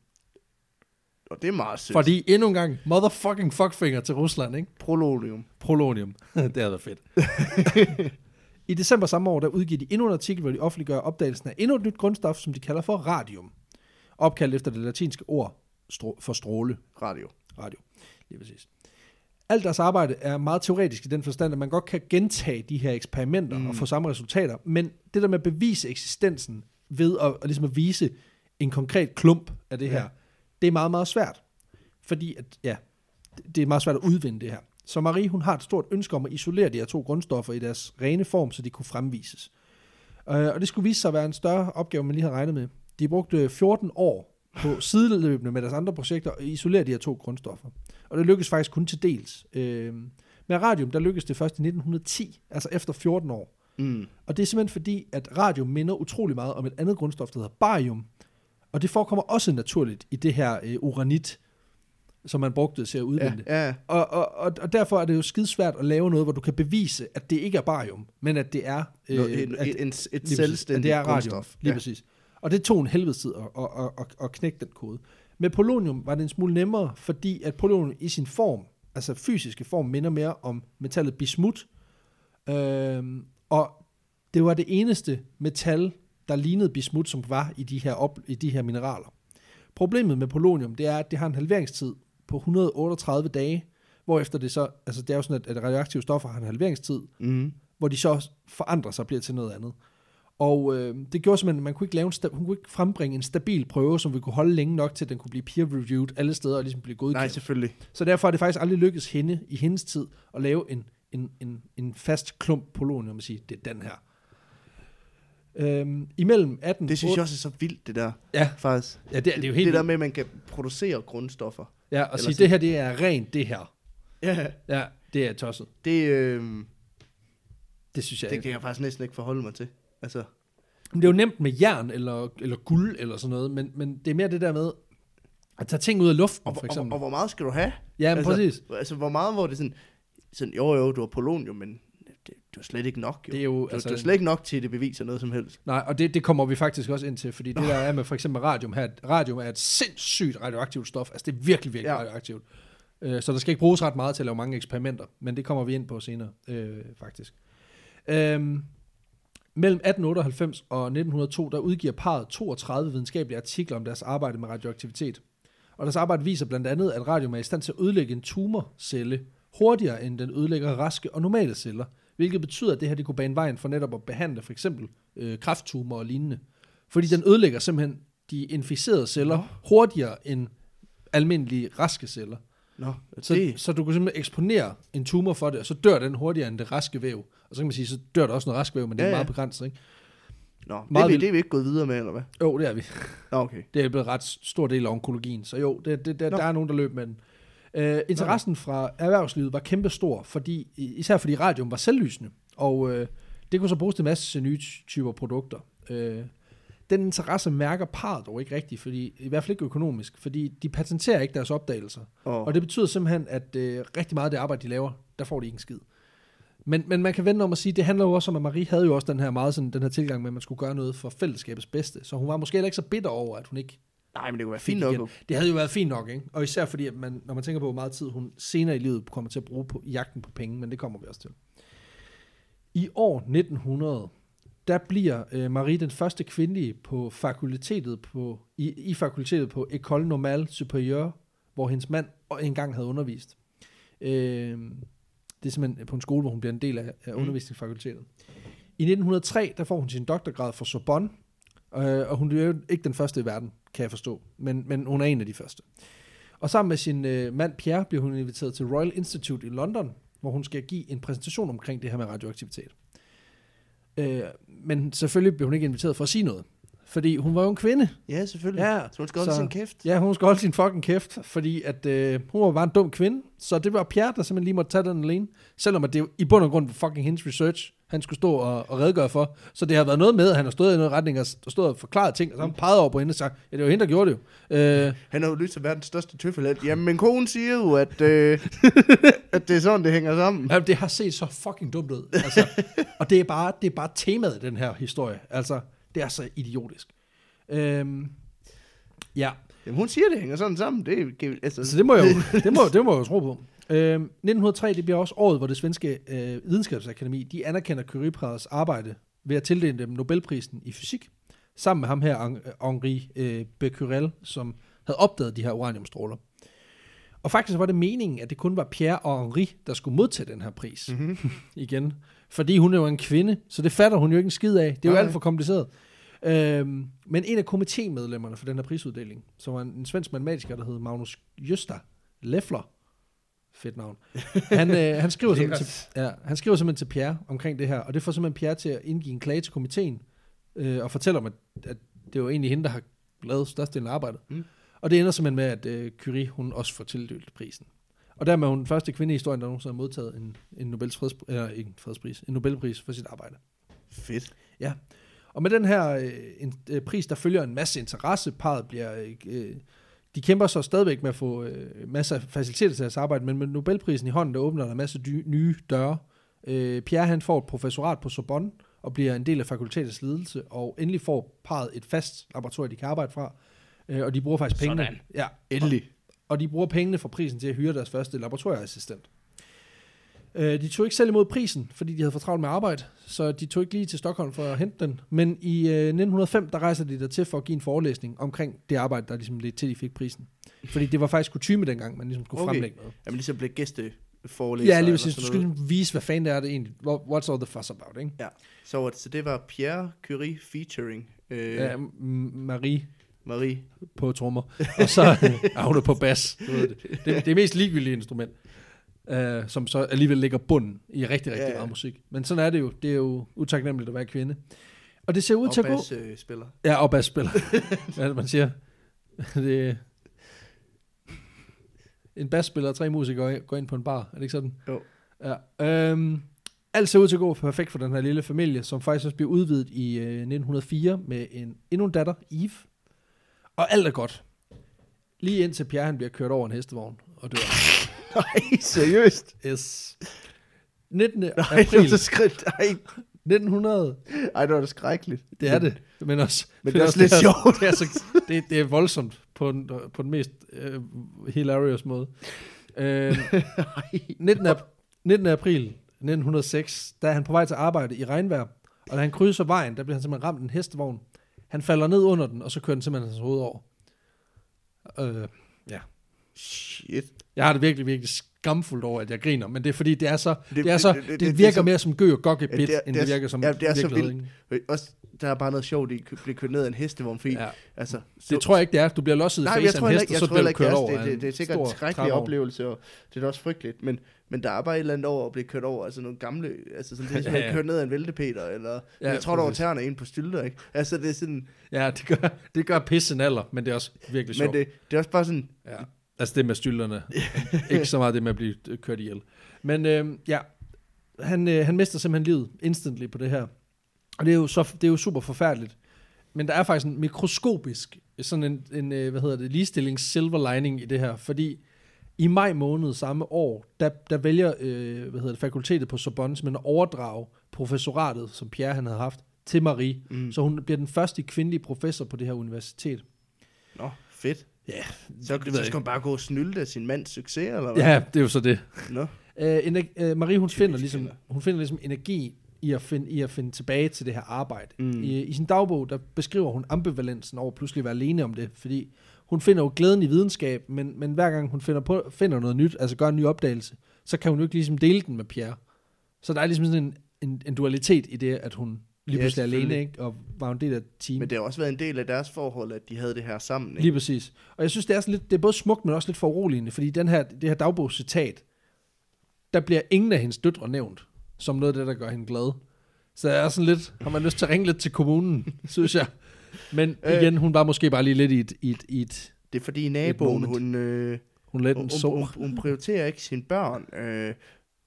A: Og det er meget sødt.
B: Fordi endnu en gang, motherfucking fuckfinger til Rusland, ikke?
A: Prolonium.
B: Polonium. det har været fedt. I december samme år, der udgiver de endnu en artikel, hvor de offentliggør opdagelsen af endnu et nyt grundstof, som de kalder for radium. Opkaldt efter det latinske ord strå- for stråle.
A: Radio.
B: Radio. Lige præcis. Alt deres arbejde er meget teoretisk i den forstand, at man godt kan gentage de her eksperimenter mm. Og få samme resultater, men det der med at bevise eksistensen ved at, at, ligesom at vise en konkret klump af det her,
A: Ja.
B: det er meget, meget svært. Fordi at, ja, det- er meget svært at udvinde det her. Så Marie, hun har et stort ønske om at isolere de her to grundstoffer i deres rene form, så de kunne fremvises. Øh, og det skulle vise sig at være en større opgave, man lige har regnet med. De brugte 14 år på sideløbende med deres andre projekter at isolere de her to grundstoffer. Og det lykkedes faktisk kun til dels. Øh, med radium, der lykkedes det først i 1910, altså efter 14 år.
A: Mm.
B: Og det er simpelthen fordi, at radium minder utrolig meget om et andet grundstof, der hedder barium. Og det forekommer også naturligt i det her øh, uranit, som man brugte til at
A: Ja,
B: udvinde.
A: ja.
B: Og, og, og, og derfor er det jo skidesvært at lave noget, hvor du kan bevise, at det ikke er barium, men at det er...
A: Nå, en,
B: at,
A: en, et
B: lige præcis, at
A: selvstændigt
B: det er radium,
A: grundstof.
B: Lige
A: ja.
B: præcis. Og det tog en helvedes tid at, at, at, at, at knække den kode. Med polonium var det en smule nemmere, fordi at polonium i sin form, altså fysiske form, minder mere om metallet bismut. Øhm, og det var det eneste metal, der lignede bismut, som var i de her, op, i de her mineraler. Problemet med polonium, det er, at det har en halveringstid på 138 dage, hvorefter det så, altså det er jo sådan, at, at radioaktive stoffer har en halveringstid,
A: Mm.
B: hvor de så forandrer sig og bliver til noget andet. Og øh, det gjorde simpelthen, at man kunne ikke lave en hun kunne ikke frembringe en stabil prøve, som vi kunne holde længe nok til, at den kunne blive peer-reviewed alle steder og ligesom blive godkendt.
A: Nej, selvfølgelig.
B: Så derfor er det faktisk aldrig lykkedes hende i hendes tid at lave en, en, en, en fast klump polonium og sige, det er den her. Øhm, imellem 18...
A: Det synes jeg også er så vildt, det der,
B: Ja,
A: faktisk.
B: ja det, er- det er jo helt
A: det der med, at man kan producere grundstoffer.
B: Ja, og sige,
A: sådan-
B: det her, det er rent det her.
A: Ja,
B: Ja, det er tosset.
A: det, øh,
B: Det synes jeg
A: det kan jeg faktisk næsten ikke forholde mig til. Altså,
B: Men det er jo nemt med jern eller, eller guld eller sådan noget, men, men det er mere det der med at tage ting ud af luften,
A: Og,
B: for
A: og, og,
B: eksempel.
A: og, hvor meget skal du have?
B: ja, men
A: altså,
B: præcis.
A: Altså, hvor meget, hvor det sådan, sådan jo jo, du har polonium, men det, det er slet ikke nok, jo.
B: Det er jo,
A: Du,
B: altså,
A: det er slet ikke nok til, at det beviser noget som helst.
B: Nej, og det, det kommer vi faktisk også ind til, fordi det der er med for eksempel radium her, radium er et sindssygt radioaktivt stof, altså det er virkelig, virkelig. Ja. radioaktivt. Øh, så der skal ikke bruges ret meget til at lave mange eksperimenter, men det kommer vi ind på senere, øh, faktisk. Øhm, mellem 1898 og 1902, der udgiver parret 32 videnskabelige artikler om deres arbejde med radioaktivitet. Og deres arbejde viser blandt andet, at radium er i stand til at ødelægge en tumorcelle hurtigere, end den ødelægger raske og normale celler, hvilket betyder, at det her det kunne bane vejen for netop at behandle for eksempel øh, kræfttumor og lignende. Fordi den ødelægger simpelthen de inficerede celler hurtigere end almindelige raske celler.
A: Nå,
B: Så,
A: det,
B: så du kan simpelthen eksponere en tumor for det, og så dør den hurtigere end det raske væv. Og så kan man sige, så dør der også noget rask væv, men det er
A: Ja, ja.
B: meget begrænset, ikke?
A: nå, det,
B: meget
A: er vi, det er vi ikke gået videre med, eller hvad?
B: Jo, det er vi.
A: Nå, okay.
B: Det er blevet ret stor del af onkologien, så jo, det, det, der,
A: Nå.
B: der er nogen, der løb med den. Uh, interessen fra erhvervslivet var kæmpestor, fordi, især fordi radium var selvlysende, og uh, det kunne så bruges til en masse nye ty- typer produkter. Uh, den interesse mærker parret dog ikke rigtigt, fordi, i hvert fald ikke økonomisk, fordi de patenterer ikke deres opdagelser.
A: Og,
B: Og det betyder simpelthen, at øh, rigtig meget af det arbejde, de laver, der får de ikke en skid. Men, men man kan vende om at sige, det handler jo også om, at Marie havde jo også den her meget sådan, den her tilgang med, at man skulle gøre noget for fællesskabets bedste. Så hun var måske heller ikke så bitter over, at hun ikke
A: nej, men det kunne være fint nok.
B: igen. Det havde jo været fint nok, ikke? Og især fordi, at man, når man tænker på, hvor meget tid hun senere i livet kommer til at bruge på jagten på penge, men det kommer vi også til. I år 1900, der bliver øh, Marie den første kvindelige på fakultetet på, i, i fakultetet på École Normale Supérieure, hvor hendes mand engang havde undervist. Øh, det er simpelthen på en skole, hvor hun bliver en del af, af
A: Mm.
B: undervisningsfakultetet. I 1903, der får hun sin doktorgrad fra Sorbonne, øh, og hun er jo ikke den første i verden, kan jeg forstå, men, men hun er en af de første. Og sammen med sin øh, mand Pierre bliver hun inviteret til Royal Institute i London, hvor hun skal give en præsentation omkring det her med radioaktivitet. Øh, men selvfølgelig blev hun ikke inviteret for at sige noget, fordi hun var jo en kvinde.
A: Ja, selvfølgelig.
B: Ja,
A: så hun skal holde
B: så-
A: sin kæft.
B: Ja, hun skal holde sin fucking kæft, fordi at, øh, hun var bare en dum kvinde. Så det var Pierre, der simpelthen lige måtte tage den alene. Selvom at det jo i bund og grund var fucking hendes research, han skulle stå og, og redegøre for. Så det har været noget med, at han har stået i noget retning og, stået og forklaret ting, og så har han peget over på hende og sagt, ja, det var hende, der gjorde det jo. Øh,
A: Han er jo lyst til verdens største tøffelhelt. Jamen, min kone siger jo, at, øh, at det er sådan, det hænger sammen.
B: Ja, det har set så fucking dumt ud. Altså, og det er, bare, det er bare temaet i den her historie. Altså, det er så idiotisk. Øhm, ja,
A: Jamen, hun siger, det hænger sådan sammen. Det, altså,
B: så det må jeg jo, det må, det må jeg jo tro på. Øhm, 1903, det bliver også året, hvor det svenske øh, videnskabsakademi, de anerkender Curie-parets arbejde ved at tildele dem Nobelprisen i fysik, sammen med ham her, Hen- Henri øh, Becquerel, som havde opdaget de her uraniumstråler. Og faktisk var det meningen, at det kun var Pierre og Henri, der skulle modtage den her pris.
A: Mm-hmm.
B: igen. Fordi hun er jo en kvinde, så det fatter hun jo ikke en skid af. Det er jo
A: Nej.
B: alt for kompliceret. Øhm, men en af komitémedlemmerne for den her prisuddeling, som var en, en svensk matematiker, der hed Magnus Gösta Leffler, fedt navn, han, øh, han, skriver simpelthen til, ja, han skriver simpelthen til Pierre omkring det her, og det får simpelthen Pierre til at indgive en klage til komiteen, øh, og fortæller om, at, at det var egentlig hende, der har lavet størstedelen af arbejdet.
A: Mm.
B: Og det ender simpelthen med, at øh, Curie, hun også får tildelt prisen. Og dermed er hun den første kvinde i historien, der nogensinde har modtaget en, en, Nobels freds, eller, ikke en fredspris, en Nobelpris for sit arbejde.
A: Fedt.
B: Og med den her øh, en, øh, pris, der følger en masse interesse. Parret bliver... Øh, de kæmper så stadigvæk med at få øh, masser af faciliteter til deres arbejde, men med Nobelprisen i hånden, der åbner der en masse dy- nye døre. Øh, Pierre han får et professorat på Sorbonne, og bliver en del af fakultetets ledelse, og endelig får parret et fast laboratorium, de kan arbejde fra. Øh, og de bruger faktisk pengene.
A: Sådan.
B: Ja,
A: Endelig.
B: og de bruger pengene fra prisen til at hyre deres første laboratorieassistent. Øh, de tog ikke selv imod prisen, fordi de havde for travlt med arbejde, så de tog ikke lige til Stockholm for at hente den. Men i øh, 1905, der rejser de der til for at give en forelæsning omkring det arbejde, der ligesom ledte til, de fik prisen. Fordi det var faktisk kutume dengang, man ligesom skulle
A: Okay.
B: fremlægge noget.
A: Jamen, ligesom blev gæsteforelæser.
B: Ja, lige præcis. Du skulle ligesom vise, hvad fanden det er det egentlig. What- What's all the fuss about, ikke?
A: Ja, så, så det var Pierre Curie featuring øh,
B: Ja, Marie
A: Marie.
B: på trommer, og så er på bas. Du ved det. Det, det er mest ligegyldige instrument, uh, som så alligevel ligger bunden i rigtig, rigtig
A: Ja,
B: ja, meget musik. Men sådan er det jo. Det er jo utaknemmeligt at være kvinde. Og det ser ud
A: Og
B: til at gå...
A: øh, spiller.
B: Ja, og basspiller. Hvad er det, man siger? Det. En basspiller og tre musikere går ind på en bar. Er det ikke sådan?
A: Jo.
B: Ja. Øhm, alt ser ud til at gå perfekt for den her lille familie, som faktisk også bliver udvidet i øh, 1904 med en, endnu en datter, Eve. Og alt er godt. Lige indtil Pierre han bliver kørt over en hestevogn og dør.
A: Nej, seriøst?
B: Yes. 19.
A: Nej,
B: april
A: det var så skridt. Nej,
B: 1900.
A: Ej, det var da skrækkeligt.
B: Det er det. Men også,
A: Men det er også lidt sjovt.
B: Det er, så, det, det er voldsomt på den, på den mest øh, hilarious måde. Øh, 19. Ap- 19. april 1906, der er han på vej til arbejde i regnvejr, og da han krydser vejen, der bliver han simpelthen ramt en hestevogn. Han falder ned under den, og så kører den simpelthen hans hoved over. Øh,
A: Shit.
B: jeg har det virkelig, virkelig skamfuldt over, at jeg griner, men det er fordi, det er så, det,
A: Det-
B: det, er så,
A: det-
B: det,
A: det-
B: det,
A: det-
B: virker
A: det er så-
B: mere som gø og gokke
A: Ja,
B: bit,
A: det er-
B: end
A: det
B: det
A: er-
B: virker som
A: ja, det er så vildt. Øh, Også, der er bare noget sjovt at blive kørt ned af en hestevogn, fordi, ja.
B: Ja.
A: altså...
B: Det tror jeg ikke, det er. Du bliver losset i face
A: jeg
B: af
A: tror
B: en
A: heller
B: hest, og så bliver du kørt
A: det,
B: over
A: er,
B: af
A: det, det, det er sikkert en skrækkelig oplevelse, og det er da også frygteligt, men, men der er bare et eller andet over at blive kørt over, altså nogle gamle, altså sådan, det er
B: Ja, ja.
A: kørt ned af en væltepeter, eller
B: Ja,
A: ja, jeg tror, der var tæerne ind på stylter, ikke? Altså, det er sådan,
B: Ja, det gør, det gør pisse en alder, men det er også virkelig
A: men
B: sjovt.
A: det, det er også bare sådan,
B: Ja. Altså det med stylterne. ikke så meget det med at blive øh, kørt ihjel. Men øh, ja, han, øh, han mister simpelthen livet instantly på det her. Og det er jo, så, det er jo super forfærdeligt. Men der er faktisk en mikroskopisk, sådan en, en øh, hvad hedder det, ligestillings silver lining i det her, fordi i maj måned samme år, der, der vælger øh, hvad hedder det, fakultetet på Sorbonne simpelthen at overdrage professoratet, som Pierre han havde haft, til Marie.
A: mm,
B: Så hun bliver den første kvindelige professor på det her universitet.
A: nå, fedt.
B: Ja,
A: Så,
B: ved
A: så skal man bare gå og snylde af sin mands succes, eller hvad?
B: Ja, det er jo så det.
A: Nå,
B: Øh, ener- øh, Marie, hun finder, ligesom, hun finder ligesom energi i at, finde, i at finde tilbage til det her arbejde.
A: Mm.
B: I, I sin dagbog, der beskriver hun ambivalensen over pludselig at være alene om det, fordi hun finder jo glæden i videnskab, men, men hver gang hun finder, på, finder noget nyt, altså gør en ny opdagelse, så kan hun jo ikke ligesom dele den med Pierre. Så der er ligesom sådan en, en, en dualitet i det, at hun lige
A: Ja,
B: pludselig er alene, ikke? og var en del af et team.
A: men det har også været en del af deres forhold, at de havde det her sammen, ikke?
B: Lige præcis. Og jeg synes, det er, sådan lidt, det er både smukt, men også lidt foruroligende, fordi den her, det her dagbogscitat, der bliver ingen af hendes døtre nævnt, som noget af det, der gør hende glad. Så jeg er sådan lidt, har man lyst til at ringe lidt til kommunen, synes jeg. Men
A: Øh.
B: igen, hun var måske bare lige lidt i et, i et, i et
A: Det er fordi naboen, hun, øh,
B: hun
A: hun,
B: en
A: hun, hun, hun prioriterer ikke sine børn, øh,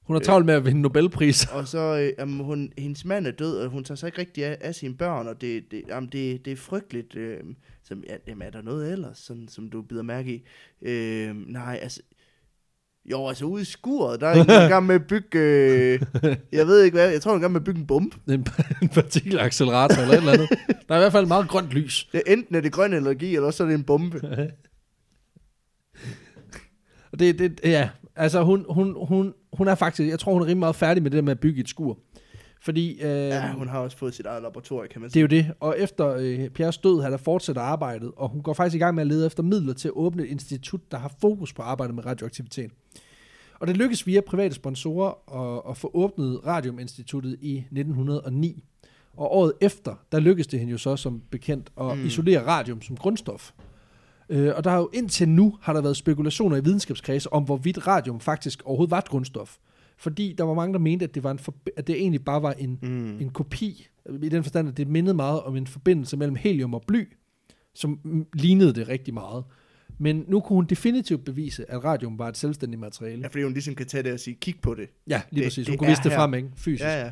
B: Hun har travlt med at vinde Nobelpris.
A: og så, øh, jamen, hun, hendes mand er død, og hun tager sig ikke rigtig af, af sine børn, og det, det, jamen, det, det er frygteligt. Øh, som, ja, jamen, er der noget ellers, sådan, som du bider mærke i? Øh, nej, altså, jo, altså ude i skuret, der er en i gang med at bygge, øh, jeg ved ikke hvad, jeg tror, i gang med at bygge en bombe.
B: En, en partikelaccelerator eller et eller andet. Der er i hvert fald meget grønt lys.
A: Det er enten er det grøn energi, eller også er det en bombe.
B: Og det, det, ja, altså hun, hun, hun, hun er faktisk, jeg tror hun er rimelig meget færdig med det der med at bygge et skur. Fordi øh,
A: Ja, hun har også fået sit eget laboratorium, kan man
B: det er
A: sige.
B: jo det. Og efter øh, Pierres død har der fortsætter arbejdet, og hun går faktisk i gang med at lede efter midler til at åbne et institut, der har fokus på arbejdet med radioaktivitet. Og det lykkes via private sponsorer at, at få åbnet Radiuminstituttet i 1909. Og året efter, der lykkedes det hende jo så som bekendt at
A: mm.
B: isolere radium som grundstof. Øh, og der har jo indtil nu har der været spekulationer i videnskabskredse om, hvorvidt radium faktisk overhovedet var et grundstof. Fordi der var mange, der mente, at det, var en forbi- at det egentlig bare var en,
A: Mm.
B: en kopi, i den forstand, at det mindede meget om en forbindelse mellem helium og bly, som lignede det rigtig meget. Men nu kunne hun definitivt bevise, at radium var et selvstændigt materiale.
A: Ja, fordi hun ligesom kan tage det og sige, kig på det.
B: Ja, lige
A: Det-
B: præcis. Hun
A: det
B: kunne vise det
A: her.
B: frem, ikke? Fysisk.
A: Ja, ja.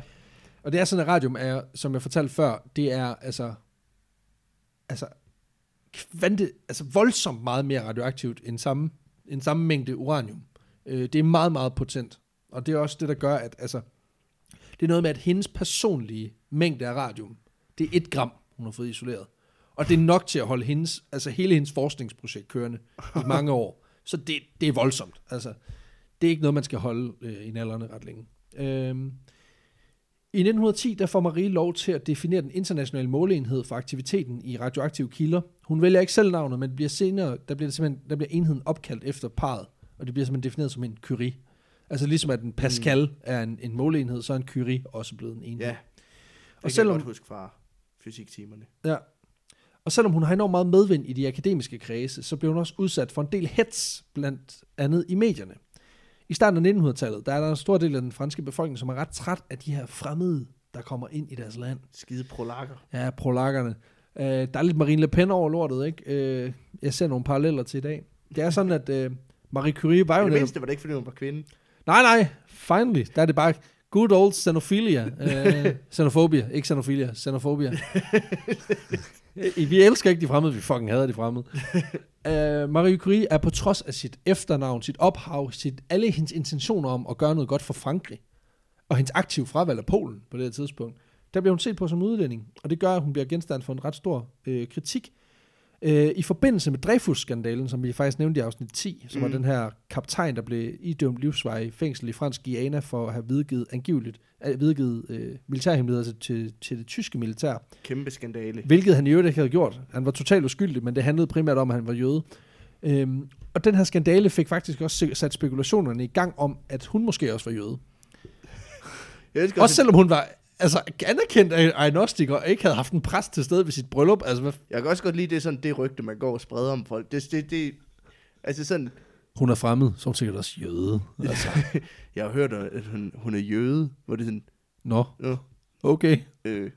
B: Og det er sådan, at radium er, som jeg fortalte før, det er altså, altså, kvante, altså voldsomt meget mere radioaktivt end samme, end samme mængde uranium. Øh, det er meget, meget potent. Og det er også det, der gør, at altså, det er noget med, at hendes personlige mængde af radium, det er et gram, hun har fået isoleret. Og det er nok til at holde hendes, altså hele hendes forskningsprojekt kørende i mange år. Så det, det er voldsomt. Altså, det er ikke noget, man skal holde øh, i nallerne ret længe. Øhm, i 1910 der får Marie lov til at definere den internationale måleenhed for aktiviteten i radioaktive kilder. Hun vælger ikke selv navnet, men bliver senere, der bliver, det simpelthen, der bliver enheden opkaldt efter parret, og det bliver simpelthen defineret som en Curie. Altså ligesom at en Pascal mm. er en, en måleenhed, så er en Curie også blevet en enhed.
A: Ja, det
B: og selvom,
A: jeg godt huske fra fysiktimerne.
B: ja, og selvom hun har enormt meget medvind i de akademiske kredse, så bliver hun også udsat for en del hets, blandt andet i medierne. I starten af 1900-tallet, der er der en stor del af den franske befolkning, som er ret træt af de her fremmede, der kommer ind i deres land.
A: Skide prolakker.
B: Ja, prolakkerne. Øh, der er lidt Marine Le Pen over lortet, ikke? Øh, jeg ser nogle paralleller til i dag. Det er sådan, at øh, Marie Curie var jo
A: det
B: netop...
A: mindste var det ikke, fordi hun var kvinde.
B: Nej, nej, finally. Der er det bare Good old xenophilia. Uh, xenofobia, ikke xenophilia, xenofobia. vi elsker ikke de fremmede, vi fucking hader de fremmede. Uh, Marie Curie er på trods af sit efternavn, sit ophav, sit, alle hendes intentioner om at gøre noget godt for Frankrig, og hendes aktive fravalg af Polen på det her tidspunkt, der bliver hun set på som udlænding, og det gør, at hun bliver genstand for en ret stor øh, kritik. Øh, I forbindelse med Dreyfus-skandalen, som vi faktisk nævnte i afsnit 10, som mm. var den her kaptajn, der blev idømt livsvej fængsel i fransk Guyana for at have videregivet angiveligt øh, videregivet øh, militærhemmeligheder til, til, til det tyske militær.
A: Kæmpe skandale.
B: Hvilket han i øvrigt ikke havde gjort. Han var totalt uskyldig, men det handlede primært om, at han var jøde. Øhm, og den her skandale fik faktisk også sat spekulationerne i gang om, at hun måske også var jøde.
A: Jeg elsker
B: Også selvom hun var altså, anerkendt af agnostik og ikke havde haft en præst til stede ved sit bryllup. Altså, hvad,
A: Jeg kan også godt lide, det sådan det rygte, man går og spreder om folk. Det, det, det, altså sådan,
B: hun er fremmed, så er hun sikkert også jøde. Altså,
A: jeg har hørt, at hun, hun er jøde, hvor det er sådan,
B: nå,
A: Nå,
B: okay.
A: øh,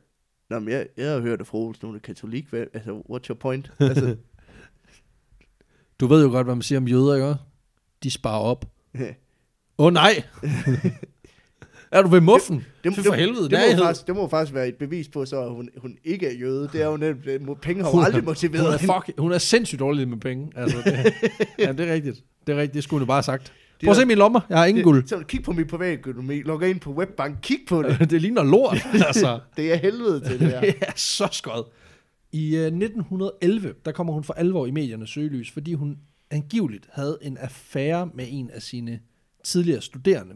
A: Nå, men jeg, jeg har hørt, at fru Olsen, hun er katolik. Hvad, altså, what's your point? Altså,
B: Du ved jo godt, hvad man siger om jøder, ikke? De sparer op. Åh oh, nej! Er du ved muffen?
A: det,
B: Fy for helvede,
A: det, det, må faktisk, det må faktisk være et bevis på, så at hun, hun ikke er jøde. Det er jo nemt, det penge har
B: Hun er-
A: aldrig
B: Hun
A: motiveret
B: er,
A: hende.
B: fuck, hun er sindssygt dårlig med penge. Altså, det, ja, det er rigtigt. Det er rigtigt, det skulle hun bare have sagt.
A: Det
B: Prøv at
A: er-
B: se mine lommer, jeg har ingen guld.
A: Så kig på min privatøkonomi, logger ind på webbank, kig på det.
B: det ligner lort, altså.
A: Det er helvede til det her.
B: Det er så skød. I uh, 1911, der kommer hun for alvor i mediernes søgelys, fordi hun angiveligt havde en affære med en af sine tidligere studerende.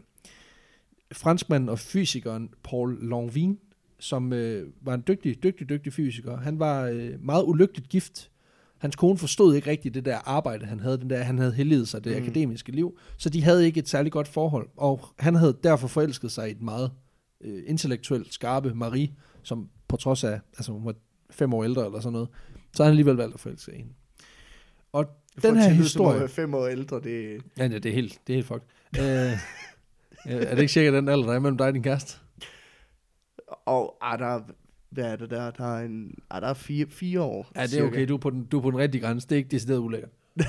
B: Franskmanden og fysikeren Paul Lanvin, som øh, var en dygtig, dygtig, dygtig fysiker. Han var øh, meget ulykkeligt gift. Hans kone forstod ikke rigtigt det der arbejde, han havde. Den der, han havde helliget sig det
A: Mm.
B: akademiske liv. Så de havde ikke et særligt godt forhold. Og han havde derfor forelsket sig i et meget øh, intellektuelt skarpe Marie, som på trods af, altså hun var fem år ældre eller sådan noget, så har han alligevel valgt at forelske hende. Og den her historie...
A: fem år ældre, det
B: Ja, ja, det er helt, det er helt fucked. Øh, er det ikke sikkert den alder, der er mellem dig og din kæreste?
A: Og ah, der, er- hvad er det der? Der er, en, ah, der er fire, fire år.
B: Ja, det er
A: cirka.
B: okay, du er på den, du er på den rigtige grænse. Det er ikke decideret ulækkert.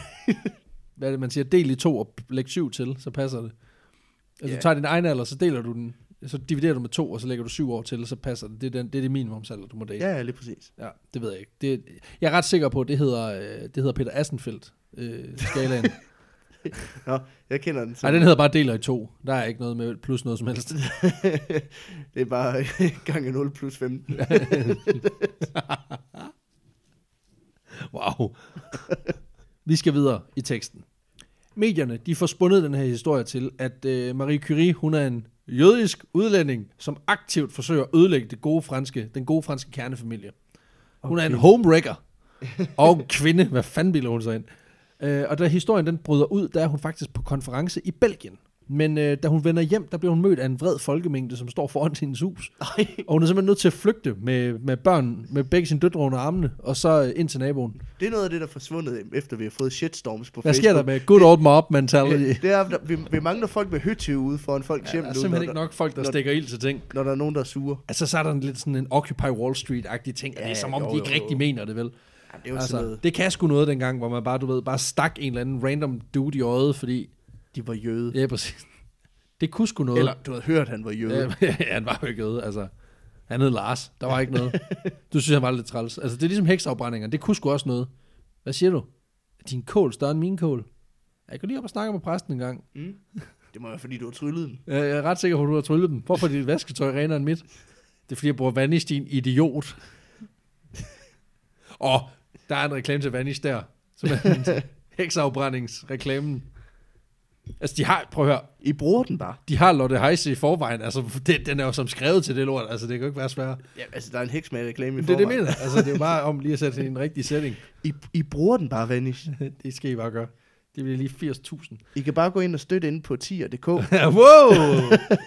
B: Hvad er det, man siger? Del i to og læg syv til, så passer det. Altså,
A: Ja.
B: du tager din egen alder, så deler du den, så dividerer du med to, og så lægger du syv år til, så passer det. Det er, den, det, er det minimumsalder, du må date.
A: Ja, ja, lige præcis.
B: Ja, det ved jeg ikke. Det, jeg er ret sikker på, at det hedder, øh, det hedder Peter Assenfeldt øh, skalaen.
A: Nå, jeg kender den.
B: Nej, den hedder bare deler i to. Der er ikke noget med plus noget som helst.
A: det er bare gange 0 plus 15.
B: Wow. Vi skal videre i teksten. Medierne, de får spundet den her historie til, at øh, Marie Curie, hun er en jødisk udlænding, som aktivt forsøger at ødelægge det gode franske, den gode franske kernefamilie. Hun okay. er en homewrecker og kvinde. Hvad fanden bilder hun sig ind? Øh, og da historien den bryder ud, der er hun faktisk på konference i Belgien. Men øh, da hun vender hjem, der bliver hun mødt af en vred folkemængde, som står foran hendes hus.
A: Ej,
B: Og hun er simpelthen nødt til at flygte med, med børn, med begge sine døtre under armene, og så øh, ind til naboen.
A: det er noget af det, der er forsvundet, efter vi har fået shitstorms på
B: Hvad
A: Facebook.
B: sker der med good old mob mentality?
A: Det, det er, at vi, vi mangler folk med høtyve ude foran folks
B: Ja,
A: hjem
B: der er
A: nu,
B: simpelthen
A: når,
B: ikke nok folk, der
A: når-
B: stikker ild til ting.
A: når der er nogen, der er sure.
B: Altså, så er der en lidt sådan en Occupy Wall Street-agtig ting, og det
A: Ja,
B: er som om,
A: jo,
B: de ikke
A: jo,
B: rigtig
A: jo.
B: mener det, vel?
A: Det er jo altså, noget,
B: det kan sgu noget dengang, hvor man bare, du ved, bare stak en eller anden random dude i øjet, fordi...
A: de var jøde.
B: Ja, præcis. Det kunne sgu noget.
A: Eller du havde hørt, han var jøde.
B: Ja, han var jo ikke jøde, altså. Han hed Lars. Der var ikke noget. Du synes, han var lidt træls. Altså, det er ligesom heksafbrændinger. Det kunne sgu også noget. Hvad siger du? Din kål større end min kål? Jeg kan lige op og snakke med præsten en gang.
A: Mm. Det må være, fordi du har tryllet den.
B: Jeg er ret sikker på, at du har tryllet dem. Hvorfor er dit vasketøj renere end mit? Det er, fordi jeg bruger Vanish, din idiot. Og der er en reklame til Vanish der. Som er en heksafbrændingsreklamen. Altså, de har, prøv at høre,
A: I bruger den bare.
B: de har Lotte Heise i forvejen. Altså, det, den er jo som skrevet til det lort. Altså, det kan jo ikke være sværere.
A: Ja, altså, der er en heks med reklame i
B: Det er det,
A: forvejen.
B: mener. Altså, det er jo bare om lige at sætte det i en rigtig setting.
A: I, I bruger den bare, Vanish.
B: det skal I bare gøre. Det bliver lige 80.000.
A: I kan bare gå ind og støtte ind på tier.dk
B: wow!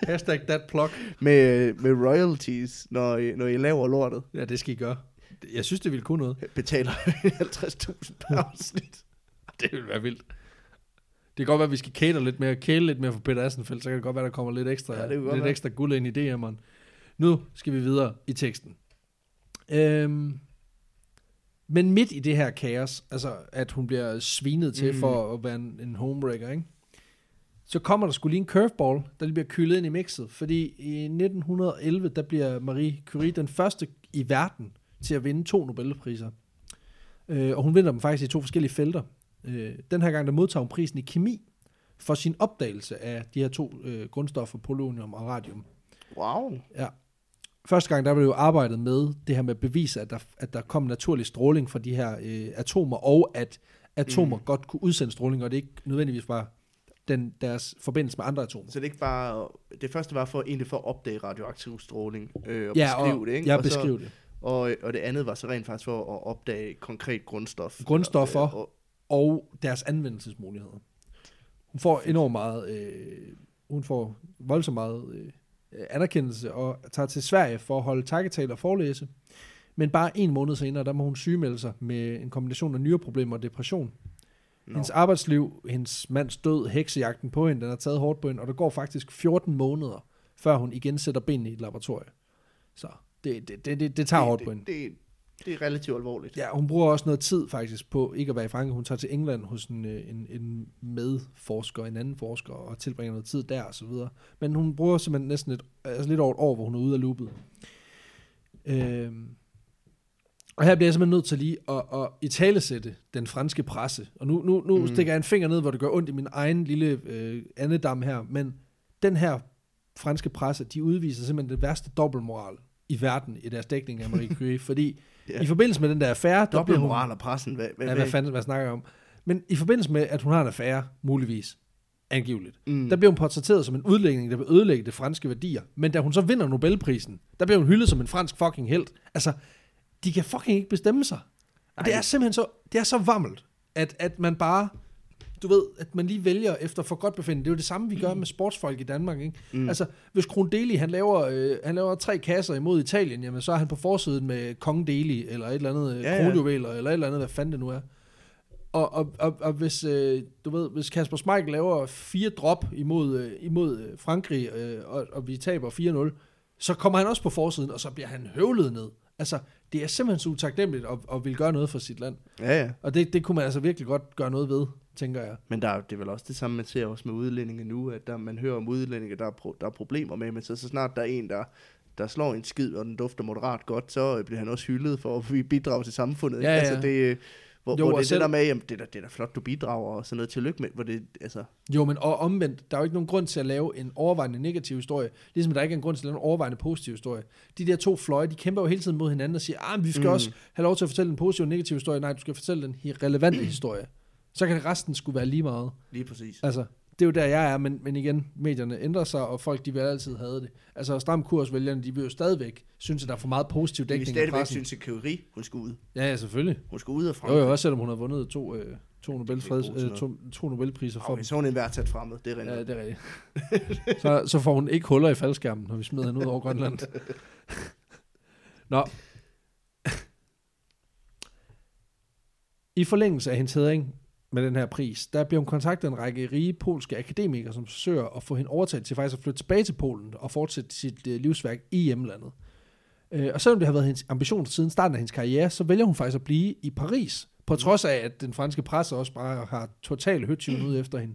B: Hashtag that plug.
A: med, med royalties, når I, når I laver lortet.
B: Ja, det skal I gøre. Jeg synes, det ville kunne noget.
A: Betaler 50.000 per afsnit.
B: Det ville være vildt. Det kan godt være, at vi skal kæle lidt mere, kæle lidt mere for Peter Assenfeldt, så kan det godt være, der kommer lidt ekstra,
A: Ja, det
B: lidt
A: være.
B: ekstra guld ind i DM'eren. Nu skal vi videre i teksten. Øhm, men midt i det her kaos, altså at hun bliver svinet til
A: Mm.
B: for at være en, en homebreaker, ikke? så kommer der skulle lige en curveball, der lige bliver kyldet ind i mixet, fordi i 1911, der bliver Marie Curie den første i verden til at vinde to Nobelpriser. Øh, og hun vinder dem faktisk i to forskellige felter. Øh, den her gang, der modtager hun prisen i kemi for sin opdagelse af de her to øh, grundstoffer, polonium og radium.
A: Wow.
B: Ja. Første gang, der blev jo arbejdet med det her med at bevise, at der, at der kom naturlig stråling fra de her øh, atomer, og at atomer mm. godt kunne udsende stråling, og det ikke nødvendigvis var den, deres forbindelse med andre atomer.
A: Så det er ikke bare... Det første var for egentlig for at opdage radioaktiv stråling øh, og
B: ja,
A: beskrive
B: og,
A: det, ikke?
B: Ja,
A: og,
B: beskrive det.
A: Og, og det andet var så rent faktisk for at opdage konkret grundstof.
B: Grundstoffer.
A: Og, og,
B: Og deres anvendelsesmuligheder. Hun får enormt meget... Øh, hun får voldsomt meget øh, anerkendelse og tager til Sverige for at holde takketaler og forelæse. Men bare en måned senere, der må hun sygemelde sig med en kombination af nyreproblemer og depression.
A: Nå.
B: Hendes arbejdsliv, hendes mands død, heksejagten på hende, den har taget hårdt på hende, og der går faktisk 14 måneder, før hun igen sætter benene i et laboratorium. Så det, det, det, det, det tager hårdt
A: det,
B: på hende.
A: det, det, er relativt alvorligt.
B: Ja, hun bruger også noget tid faktisk på ikke at være i Frankrig. Hun tager til England hos en, øh, en, en medforsker, en anden forsker, og tilbringer noget tid der og så videre. Men hun bruger simpelthen næsten et, altså lidt over et år, hvor hun er ude af loopet. Øhm, og her bliver jeg simpelthen nødt til lige at, at italesætte den franske presse. Og nu, nu, nu
A: Mm.
B: mm. stikker jeg en finger ned, hvor det gør ondt i min egen lille øh, andedam her. Men den her franske presse, de udviser simpelthen det værste dobbeltmoral i verden i deres dækning af Marie Curie. fordi
A: Ja.
B: i forbindelse med den der affære, der bliver
A: moral og pressen. Hvad, hvad,
B: Ja, hvad fanden, hvad snakker jeg om? Men i forbindelse med, at hun har en affære, muligvis, angiveligt,
A: Mm.
B: der bliver hun portrætteret som en udlægning, der vil ødelægge det franske værdier. Men da hun så vinder Nobelprisen, der bliver hun hyldet som en fransk fucking held. Altså, de kan fucking ikke bestemme sig. Og det er simpelthen så, det er så vammelt, at, at man bare, du ved, at man lige vælger efter for godt befindende. Det er jo det samme, vi gør med sportsfolk i Danmark, ikke?
A: Mm.
B: Mm. Altså, hvis Krondeli, han laver, øh, han laver tre kasser imod Italien, jamen så er han på forsiden med Kong Deli, eller et eller andet
A: Ja,
B: ja,
A: ja.
B: kronjuveler, eller et eller andet, hvad fanden det nu er. Og, og, og, og hvis, øh, du ved, hvis Kasper Schmeichel laver fire drop imod, øh, imod øh, Frankrig, øh, og, og vi taber 4-0, så kommer han også på forsiden, og så bliver han høvlet ned. Altså, det er simpelthen så utaknemmeligt at, at ville gøre noget for sit land.
A: Ja, ja.
B: Og det, det kunne man altså virkelig godt gøre noget ved, tænker jeg.
A: Men der, er- det er vel også det samme, man ser også med udlændinge nu, at der, man hører om udlændinge, der er, pro, der er problemer med, men så, så snart der er en, der, der slår en skid, og den dufter moderat godt, så øh, bliver han også hyldet for at bidrage til samfundet.
B: Ja, ja.
A: Altså det, øh, hvor,
B: Jo,
A: hvor det er
B: selv-
A: det der med, jamen, det, er da, det er da flot, du bidrager, og sådan noget tillykke med, hvor det, altså,
B: Jo, men og omvendt, der er jo ikke nogen grund til at lave en overvejende negativ historie, ligesom der ikke er en grund til at lave en overvejende positiv historie. De der to fløje, de kæmper jo hele tiden mod hinanden og siger, ah, men vi skal
A: Mm.
B: også have lov til at fortælle en positiv og negativ historie. Nej, du skal fortælle den relevante historie. Så kan resten skulle være lige meget.
A: lige præcis.
B: Altså, det er jo der, jeg er, men, men igen, medierne ændrer sig, og folk, de vil altid have det. Altså, stram kursvælgerne, de vil jo stadigvæk synes, at der er for meget positiv dækning i
A: stadigvæk
B: pressen.
A: synes, at Curie, hun skulle ud.
B: Ja, ja, selvfølgelig.
A: Hun skulle ud af
B: Jo,
A: Frankrig.
B: jo, også selvom hun har vundet to, øh, to, Nobelfreds, øh, to, to Nobelpriser for
A: Okay, så er hun en værtsat fremmed, det er rent.
B: Ja, det er rigtigt. så, så får hun ikke huller i faldskærmen, når vi smider hende ud over Grønland. Nå. I forlængelse af hendes hædring med den her pris, der bliver hun kontaktet af en række rige polske akademikere, som forsøger at få hende overtalt til faktisk at flytte tilbage til Polen og fortsætte sit øh, livsværk i hjemlandet. Øh, og selvom det har været hendes ambition siden starten af hendes karriere, så vælger hun faktisk at blive i Paris, på trods af, at den franske presse også bare har total høtyven ud efter hende.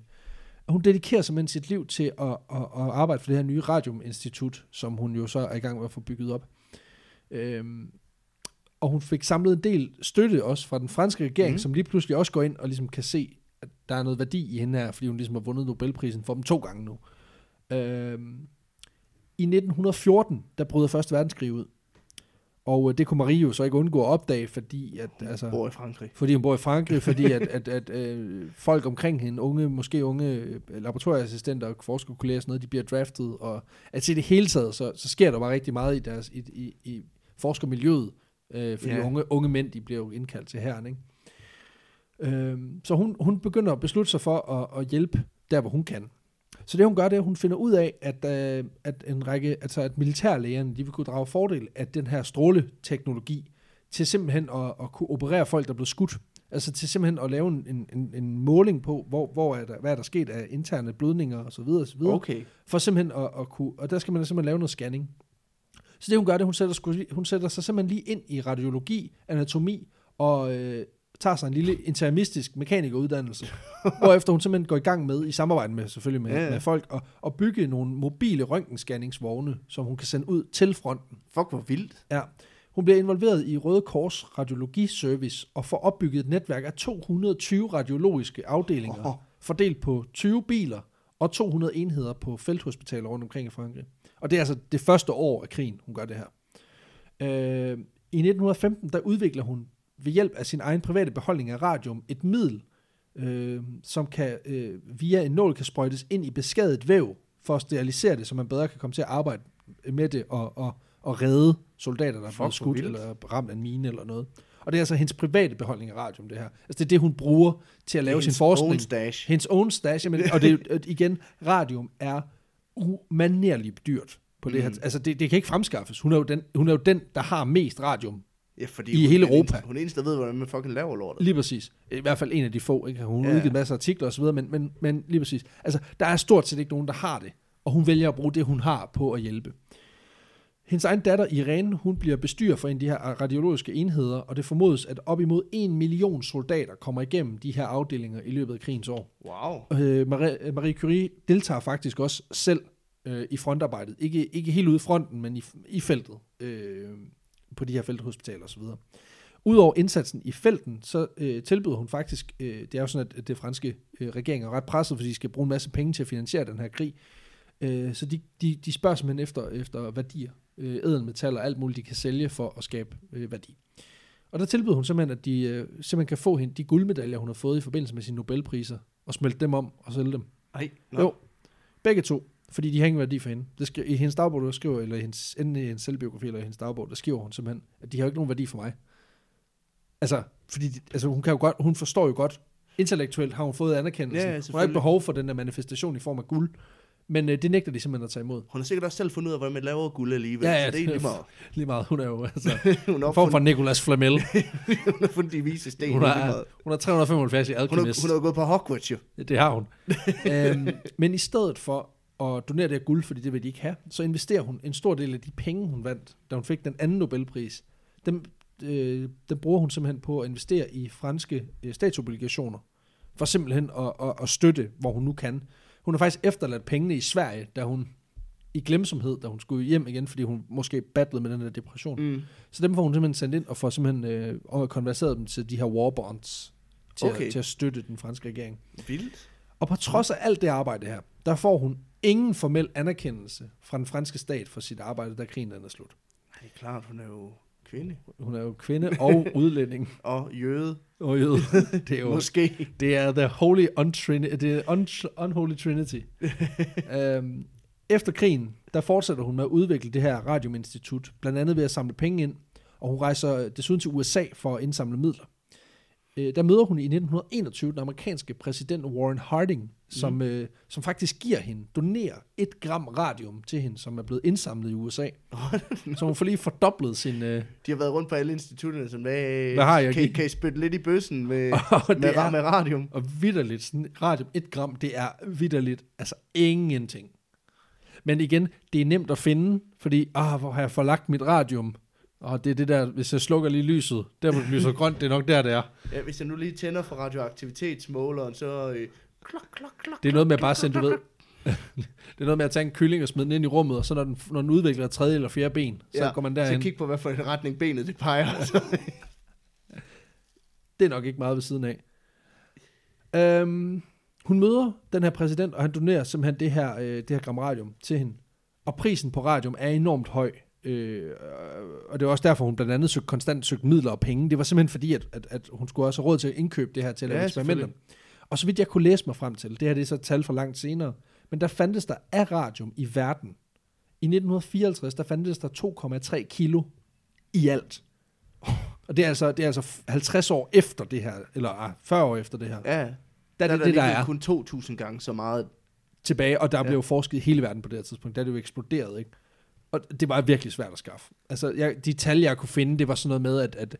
B: Og hun dedikerer simpelthen sit liv til at, at, at arbejde for det her nye radiuminstitut, som hun jo så er i gang med at få bygget op. Øhm, og hun fik samlet en del støtte også fra den franske regering, mm. som lige pludselig også går ind og ligesom kan se, at der er noget værdi i hende her, fordi hun ligesom har vundet Nobelprisen for dem to gange nu. Øhm, I 1914, der bryder Første Verdenskrig ud. Og øh, det kunne Marie jo så ikke undgå at opdage, fordi at, altså,
A: Bor i Frankrig.
B: fordi hun bor i Frankrig, fordi at, at, at øh, folk omkring hende, unge, måske unge øh, laboratorieassistenter og forskerkolleger og sådan noget, de bliver draftet, og at i det hele taget, så, så sker der bare rigtig meget i deres i, i, i forskermiljøet, øh, fordi yeah. unge, unge mænd, de bliver jo indkaldt til herren, ikke? Øh, så hun, hun begynder at beslutte sig for at, at hjælpe der, hvor hun kan. Så det hun gør, det er, at hun finder ud af, at, øh, at en række, altså at militærlægerne, de vil kunne drage fordel af den her stråleteknologi, til simpelthen at, at kunne operere folk, der er blevet skudt. Altså til simpelthen at lave en, en, en måling på, hvor, hvor er der, hvad er der sket af interne blødninger osv. osv.
A: Okay.
B: For simpelthen at, at kunne, og der skal man simpelthen lave noget scanning. Så det hun gør, det er, hun sætter, sgu- hun sætter sig simpelthen lige ind i radiologi, anatomi og, øh, tager sig en lille intermistisk mekanikeruddannelse, hvorefter hun simpelthen går i gang med, i samarbejde med selvfølgelig med,
A: Ja,
B: ja, med folk, og, og bygge nogle mobile røntgenscanningsvogne, som hun kan sende ud til fronten.
A: Fuck, hvor vildt.
B: Ja. Hun bliver involveret i Røde Kors Radiologiservice og får opbygget et netværk af 220 radiologiske afdelinger, oh. fordelt på 20 biler og 200 enheder på felthospitaler rundt omkring i Frankrig. Og det er altså det første år af krigen, hun gør det her. Øh, I 1915, der udvikler hun ved hjælp af sin egen private beholdning af radium et middel, øh, som kan øh, via en nål kan sprøjtes ind i beskadiget væv, for at sterilisere det, så man bedre kan komme til at arbejde med det og, og, og redde soldater, der er blevet skudt
A: vildt.
B: eller ramt af en mine eller noget. Og det er altså hendes private beholdning af radium, det her. Altså det er det, hun bruger til at lave sin
A: Hendes
B: forskning.
A: own stash.
B: Hendes own stash, jamen, og det, er igen, radium er umanerligt dyrt på det her.
A: Mm.
B: Altså, det, det kan ikke fremskaffes. Hun er, jo den, hun er jo den, der har mest radium.
A: Ja, fordi
B: I
A: hun,
B: hele Europa.
A: Eneste, hun er eneste, der ved, hvordan man fucking laver lortet.
B: Lige præcis. I hvert fald en af de få. Ikke? Hun har
A: Ja.
B: udgivet masser af artikler osv., men, men, men lige præcis. Altså, der er stort set ikke nogen, der har det. Og hun vælger at bruge det, hun har på at hjælpe. Hendes egen datter Irene, hun bliver bestyrer for en af de her radiologiske enheder, og det formodes, at op imod en million soldater kommer igennem de her afdelinger i løbet af krigens år.
A: Wow.
B: Øh, Marie, Marie Curie deltager faktisk også selv øh, i frontarbejdet. Ikke, ikke helt ude i fronten, men i, i feltet. Øh, på de her felthospitaler osv. Udover indsatsen i felten, så øh, tilbyder hun faktisk, øh, det er jo sådan, at det franske øh, regering er ret presset, fordi de skal bruge en masse penge til at finansiere den her krig. Øh, så de, de, de spørger simpelthen efter, efter værdier, øh, og alt muligt, de kan sælge for at skabe øh, værdi. Og der tilbyder hun simpelthen, at de øh, simpelthen kan få hende de guldmedaljer, hun har fået i forbindelse med sine Nobelpriser, og smelte dem om og sælge dem.
A: Ej,
B: Nå. Jo, begge to, fordi de har ingen værdi for hende. Det skri- I hendes dagbog, der skriver, eller i hendes, enten i hendes selvbiografi eller i hendes dagbog, der skriver hun simpelthen, at de har ikke nogen værdi for mig. Altså, fordi de, altså hun, kan jo godt, hun forstår jo godt, intellektuelt har hun fået anerkendelse.
A: Ja, ja,
B: hun har ikke behov for den der manifestation i form af guld, men øh, det nægter de simpelthen at tage imod.
A: Hun har sikkert også selv fundet ud af, hvordan man laver guld alligevel.
B: Ja, ja,
A: så det er egentlig meget.
B: Lige meget, hun er jo altså,
A: hun har
B: en form for Nicolas Flamel.
A: hun har fundet de vise sten.
B: Hun
A: er lige
B: hun har 375 i
A: hun, har, hun har gået på Hogwarts jo.
B: Det har hun. øhm, men i stedet for at donere det her guld, fordi det vil de ikke have, så investerer hun en stor del af de penge, hun vandt, da hun fik den anden Nobelpris. Dem, øh, dem bruger hun simpelthen på at investere i franske øh, statsobligationer, for simpelthen at, at, at støtte, hvor hun nu kan. Hun har faktisk efterladt pengene i Sverige, da hun i glemsomhed, da hun skulle hjem igen, fordi hun måske battlede med den der depression.
A: Mm.
B: Så dem får hun simpelthen sendt ind og får simpelthen øh, og konverseret dem til de her war bonds, til,
A: Okay.
B: at, til at støtte den franske regering.
A: Vildt.
B: Og på trods af alt det arbejde her, der får hun ingen formel anerkendelse fra den franske stat for sit arbejde, da krigen den er slut.
A: Det er klart, hun er jo kvinde.
B: Hun er jo kvinde og udlænding.
A: Og jøde.
B: Og jøde. Det er jo
A: Måske.
B: det er the holy untrini- det er un- unholy trinity. øhm, efter krigen, der fortsætter hun med at udvikle det her radiuminstitut, blandt andet ved at samle penge ind, og hun rejser desuden til USA for at indsamle midler. Øh, der møder hun i 1921 den amerikanske præsident Warren Harding, som, mm. øh, som faktisk giver hende, donerer et gram radium til hende, som er blevet indsamlet i USA. så hun får lige fordoblet sin... Øh,
A: De har været rundt på alle institutterne, som hvad,
B: Hvad har jeg
A: kan, I- kan I spytte lidt i bøssen med, med,
B: er,
A: med radium?
B: Og vidderligt, sådan radium, et gram, det er vidderligt, altså ingenting. Men igen, det er nemt at finde, fordi, ah, hvor har jeg forlagt mit radium? Og det er det der, hvis jeg slukker lige lyset, der hvor det lyser grønt, det er nok der, det er.
A: Ja, hvis jeg nu lige tænder for radioaktivitetsmåleren, så... Øh, klok, klok, klok.
B: Det er noget med at bare sende, du ved, det er noget med at tage en kylling og smide den ind i rummet, og så når den, når den udvikler et tredje eller fjerde ben, så
A: Ja,
B: går man
A: Så
B: derhen.
A: kig på, hvad for en retning benet det peger. Så.
B: Det er nok ikke meget ved siden af. Øhm, hun møder den her præsident, og han donerer simpelthen det her, øh, det her gram radium til hende. Og prisen på radium er enormt høj. Øh, og det var også derfor, hun blandt andet søgte, konstant søgte midler og penge. Det var simpelthen fordi, at, at, at hun skulle også have råd til at indkøbe det her til at lave
A: Ja,
B: eksperimenter. Og så vidt jeg kunne læse mig frem til, det her det er så et tal for langt senere, men der fandtes der af radium i verden. I 1954, der fandtes der 2,3 kilo i alt. Og det er, altså, det er altså 50 år efter det her, eller ah, 40 år efter det her.
A: Ja,
B: Der er det,
A: der
B: det, der er
A: kun 2.000 gange så meget.
B: tilbage, og der
A: Ja.
B: blev forsket i hele verden på det her tidspunkt. Der er det jo eksploderet, ikke? Og det var virkelig svært at skaffe. Altså, jeg, de tal, jeg kunne finde, det var sådan noget med, at, at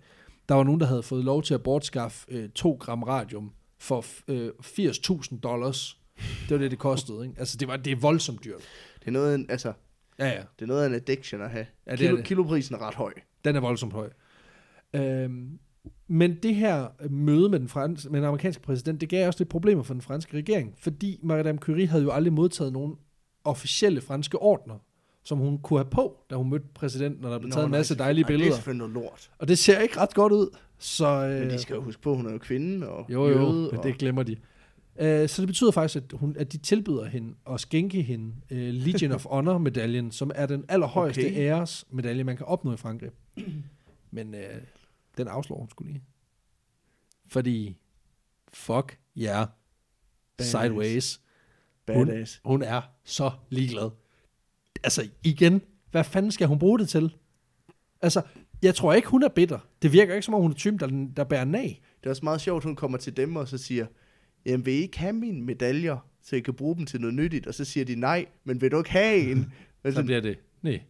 B: der var nogen, der havde fået lov til at bortskaffe øh, 2 gram radium for øh, 80.000 dollars. Det var det, det kostede, ikke? Altså, det, var, det er voldsomt dyrt.
A: Det er noget, af en- altså,
B: Ja, ja.
A: det er noget af en addiction at have.
B: Ja, det
A: Kilo,
B: er det.
A: Kiloprisen er ret høj.
B: Den er voldsomt høj. Øhm, Men det her møde med den, frans, med den amerikanske præsident, det gav også lidt problemer for den franske regering, fordi Madame Curie havde jo aldrig modtaget nogen officielle franske ordner, som hun kunne have på, da hun mødte præsidenten, og der blev taget en masse dejlige
A: nej, Det er
B: billeder.
A: selvfølgelig noget lort.
B: Og det ser ikke ret godt ud. Så, øh,
A: Men de skal jo huske på, at hun er jo kvinde og
B: jo, jo,
A: jøde.
B: men
A: og...
B: det glemmer de. Uh, så det betyder faktisk, at, hun, at de tilbyder hende at skænke hende uh, Legion of Honor-medaljen, som er den allerhøjeste
A: Okay.
B: æresmedalje, man kan opnå i Frankrig. Men uh, den afslår hun skulle lige. Fordi, fuck ja, yeah,
A: Badass.
B: sideways.
A: Badass.
B: Hun er så ligeglad. Altså igen, hvad fanden skal hun bruge det til? Altså, jeg tror ikke, hun er bitter. Det virker ikke, som om hun er typen, der, der bærer nag.
A: Det er også meget sjovt, hun kommer til dem og så siger, jamen vil I ikke have mine medaljer, så I kan bruge dem til noget nyttigt? Og så siger de nej, men vil du ikke have en?
B: Så bliver det. Nej.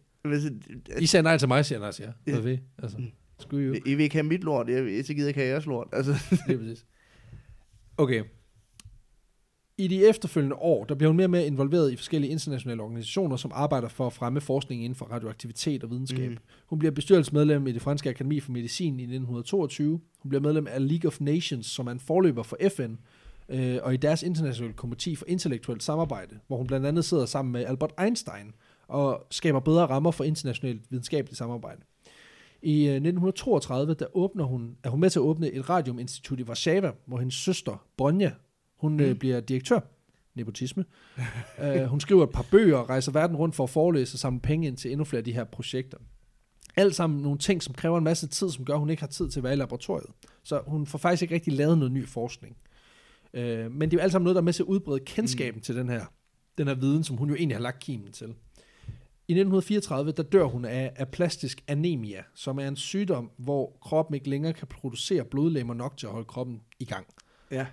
B: I siger nej til mig, siger jeg jer.
A: Ja.
B: Hvad ved? Altså, skulle I jo.
A: I vil ikke have mit lort, jeg, så gider jeg ikke have jeres lort. Altså,
B: Lige præcis. Okay. I de efterfølgende år, der bliver hun mere og mere involveret i forskellige internationale organisationer, som arbejder for at fremme forskning inden for radioaktivitet og videnskab. Mm. Hun bliver bestyrelsesmedlem i det franske akademi for medicin i 1922. Hun bliver medlem af League of Nations, som er en forløber for FN, øh, og i deres internationale komité for intellektuelt samarbejde, hvor hun blandt andet sidder sammen med Albert Einstein og skaber bedre rammer for internationalt videnskabeligt samarbejde. I øh, 1932, der åbner hun, er hun med til at åbne et radiuminstitut i Warszawa, hvor hendes søster, Bronja, hun mm. øh, bliver direktør. Nepotisme. uh, hun skriver et par bøger og rejser verden rundt for at forelæse og samle penge ind til endnu flere af de her projekter. Alt sammen nogle ting, som kræver en masse tid, som gør, at hun ikke har tid til at være i laboratoriet. Så hun får faktisk ikke rigtig lavet noget ny forskning. Uh, men det er jo alt sammen noget, der er med til at udbrede kendskaben mm. til den her, den her viden, som hun jo egentlig har lagt kimen til. I 1934, der dør hun af, af plastisk anemia, som er en sygdom, hvor kroppen ikke længere kan producere blodlemmer nok til at holde kroppen i gang.
A: ja.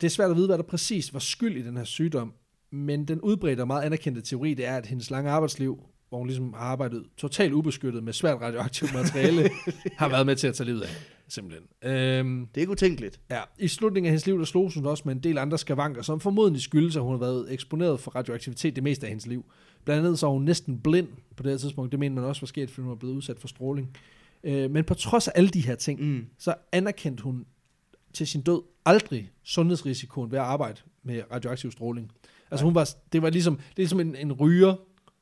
B: Det er svært at vide, hvad der præcis var skyld i den her sygdom, men den udbredte og meget anerkendte teori, det er, at hendes lange arbejdsliv, hvor hun ligesom har arbejdet totalt ubeskyttet med svært radioaktivt materiale, har været med til at tage livet af, simpelthen. Øhm,
A: Det er ikke utænkeligt.
B: ja, I slutningen af hendes liv, der slog hun også med en del andre skavanker, som formodentlig skyldes, at hun har været eksponeret for radioaktivitet det meste af hendes liv. Blandt andet så var hun næsten blind på det her tidspunkt. Det mener man også var sket, fordi hun var blevet udsat for stråling. Øh, men på trods af alle de her ting,
A: Mm.
B: så anerkendte hun til sin død aldrig sundhedsrisikoen ved at arbejde med radioaktiv stråling. Altså hun var, det var ligesom, det er ligesom en, en ryger,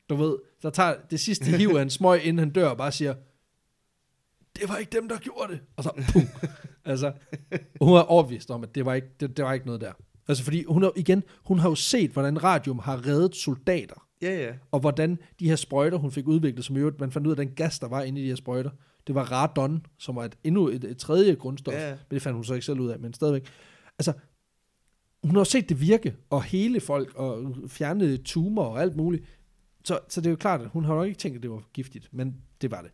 B: du ved, der tager det sidste hiv af en smøg, inden han dør, og bare siger, det var ikke dem, der gjorde det. Og så, pum. altså, hun er overbevist om, at det var ikke, det, det var ikke noget der. Altså fordi, hun har, igen, hun har jo set, hvordan radium har reddet soldater
A: Ja, ja.
B: og hvordan de her sprøjter, hun fik udviklet, som i øvrigt, man fandt ud af, den gas, der var inde i de her sprøjter, det var radon, som var et, endnu et, et tredje grundstof.
A: Ja.
B: Men det fandt hun så ikke selv ud af, men stadigvæk. Altså, hun har set det virke, og hele folk, og fjerne tumor og alt muligt. Så, så det er jo klart, at hun har jo ikke tænkt, at det var giftigt, men det var det.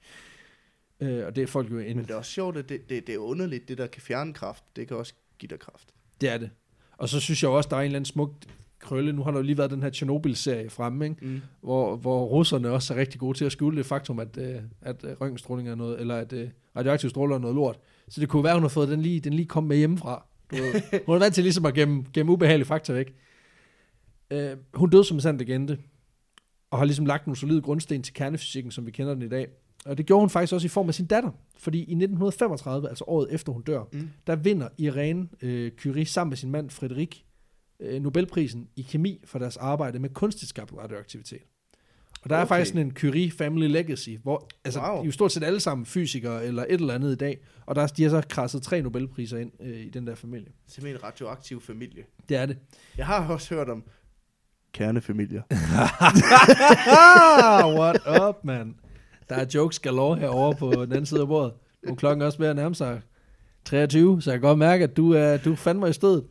B: Øh, og det er folk jo
A: Men
B: endnu.
A: det er også sjovt, at det, det, det er underligt, det der kan fjerne kraft, det kan også give dig kraft.
B: Det er det. Og så synes jeg også, der er en eller anden smuk krølle. Nu har der jo lige været den her Chernobyl-serie fremme, ikke?
A: Mm.
B: hvor, hvor russerne også er rigtig gode til at skjule det faktum, at, øh, at øh, røntgenstråling er noget, eller at øh, radioaktiv stråler er noget lort. Så det kunne være, hun har fået den lige, den lige kom med hjemmefra. Du ved. Hun er vant til ligesom at gemme, gemme ubehagelige fakta væk. Øh, hun døde som en sand legende, og har ligesom lagt nogle solide grundsten til kernefysikken, som vi kender den i dag. Og det gjorde hun faktisk også i form af sin datter. Fordi i 1935, altså året efter hun dør,
A: Mm.
B: der vinder Irene øh, Curie sammen med sin mand Frederik øh, Nobelprisen i kemi for deres arbejde med kunstigt skabt radioaktivitet. Og der okay. er faktisk sådan en Curie Family Legacy, hvor altså,
A: Wow.
B: de er jo stort set alle sammen fysikere eller et eller andet i dag, og der, er- de har så krasset tre Nobelpriser ind øh, i den der familie.
A: Simpelthen en radioaktiv familie.
B: Det er det.
A: Jeg har også hørt om kernefamilier.
B: What up, man? Der er jokes galore herovre på den anden side af bordet. Nu klokken også ved at nærme sig 23, så jeg kan godt mærke, at du er, du fandme i stedet.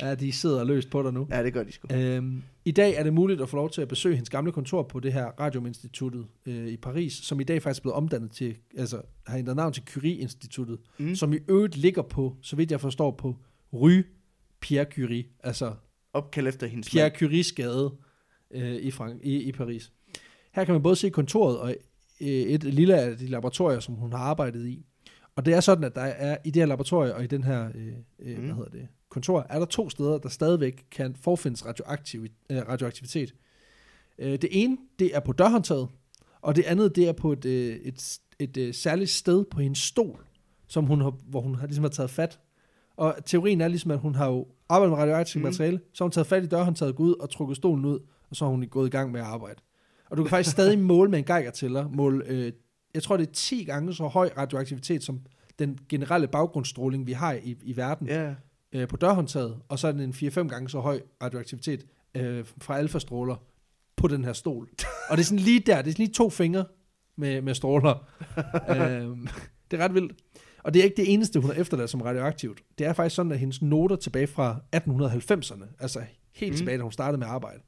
B: Ja, de sidder løst på dig nu.
A: Ja, det gør de sgu.
B: Øhm, I dag er det muligt at få lov til at besøge hendes gamle kontor på det her Radiuminstituttet øh, i Paris, som i dag faktisk er blevet omdannet til, altså har ændret navn til Curie-instituttet,
A: Mm.
B: som i øvrigt ligger på, så vidt jeg forstår, på Rue Pierre Curie, altså
A: Opkald efter hendes
B: Pierre. Curies gade øh, i, Frank- i, i Paris. Her kan man både se kontoret og øh, et lille af de laboratorier, som hun har arbejdet i. Og det er sådan, at der er i det her laboratorium og i den her øh, øh,
A: Mm.
B: hvad hedder det, kontor, er der to steder, der stadigvæk kan forfindes radioaktiv, øh, radioaktivitet. Øh, det ene, det er på dørhåndtaget, og det andet, det er på et, øh, et, et, et særligt sted på hendes stol, som hun har, hvor hun har, ligesom har taget fat. Og teorien er ligesom, at hun har jo arbejdet med radioaktivt
A: Mm.
B: materiale, så har hun taget fat i dørhåndtaget, gået ud og trukket stolen ud, og så har hun gået i gang med at arbejde. Og du kan faktisk stadig måle med en Geiger-tæller, måle, øh, jeg tror det er 10 gange så høj radioaktivitet, som den generelle baggrundsstråling, vi har i, i verden
A: Ja,
B: øh, på dørhåndtaget, og så er den en 4-5 gange så høj radioaktivitet øh, fra alfastråler på den her stol. og det er sådan lige der, det er sådan lige to fingre med, med stråler. øh, det er ret vildt. Og det er ikke det eneste, hun har efterladt som radioaktivt. Det er faktisk sådan, at hendes noter tilbage fra 1890'erne, altså helt
A: Mm.
B: tilbage, da hun startede med at arbejde,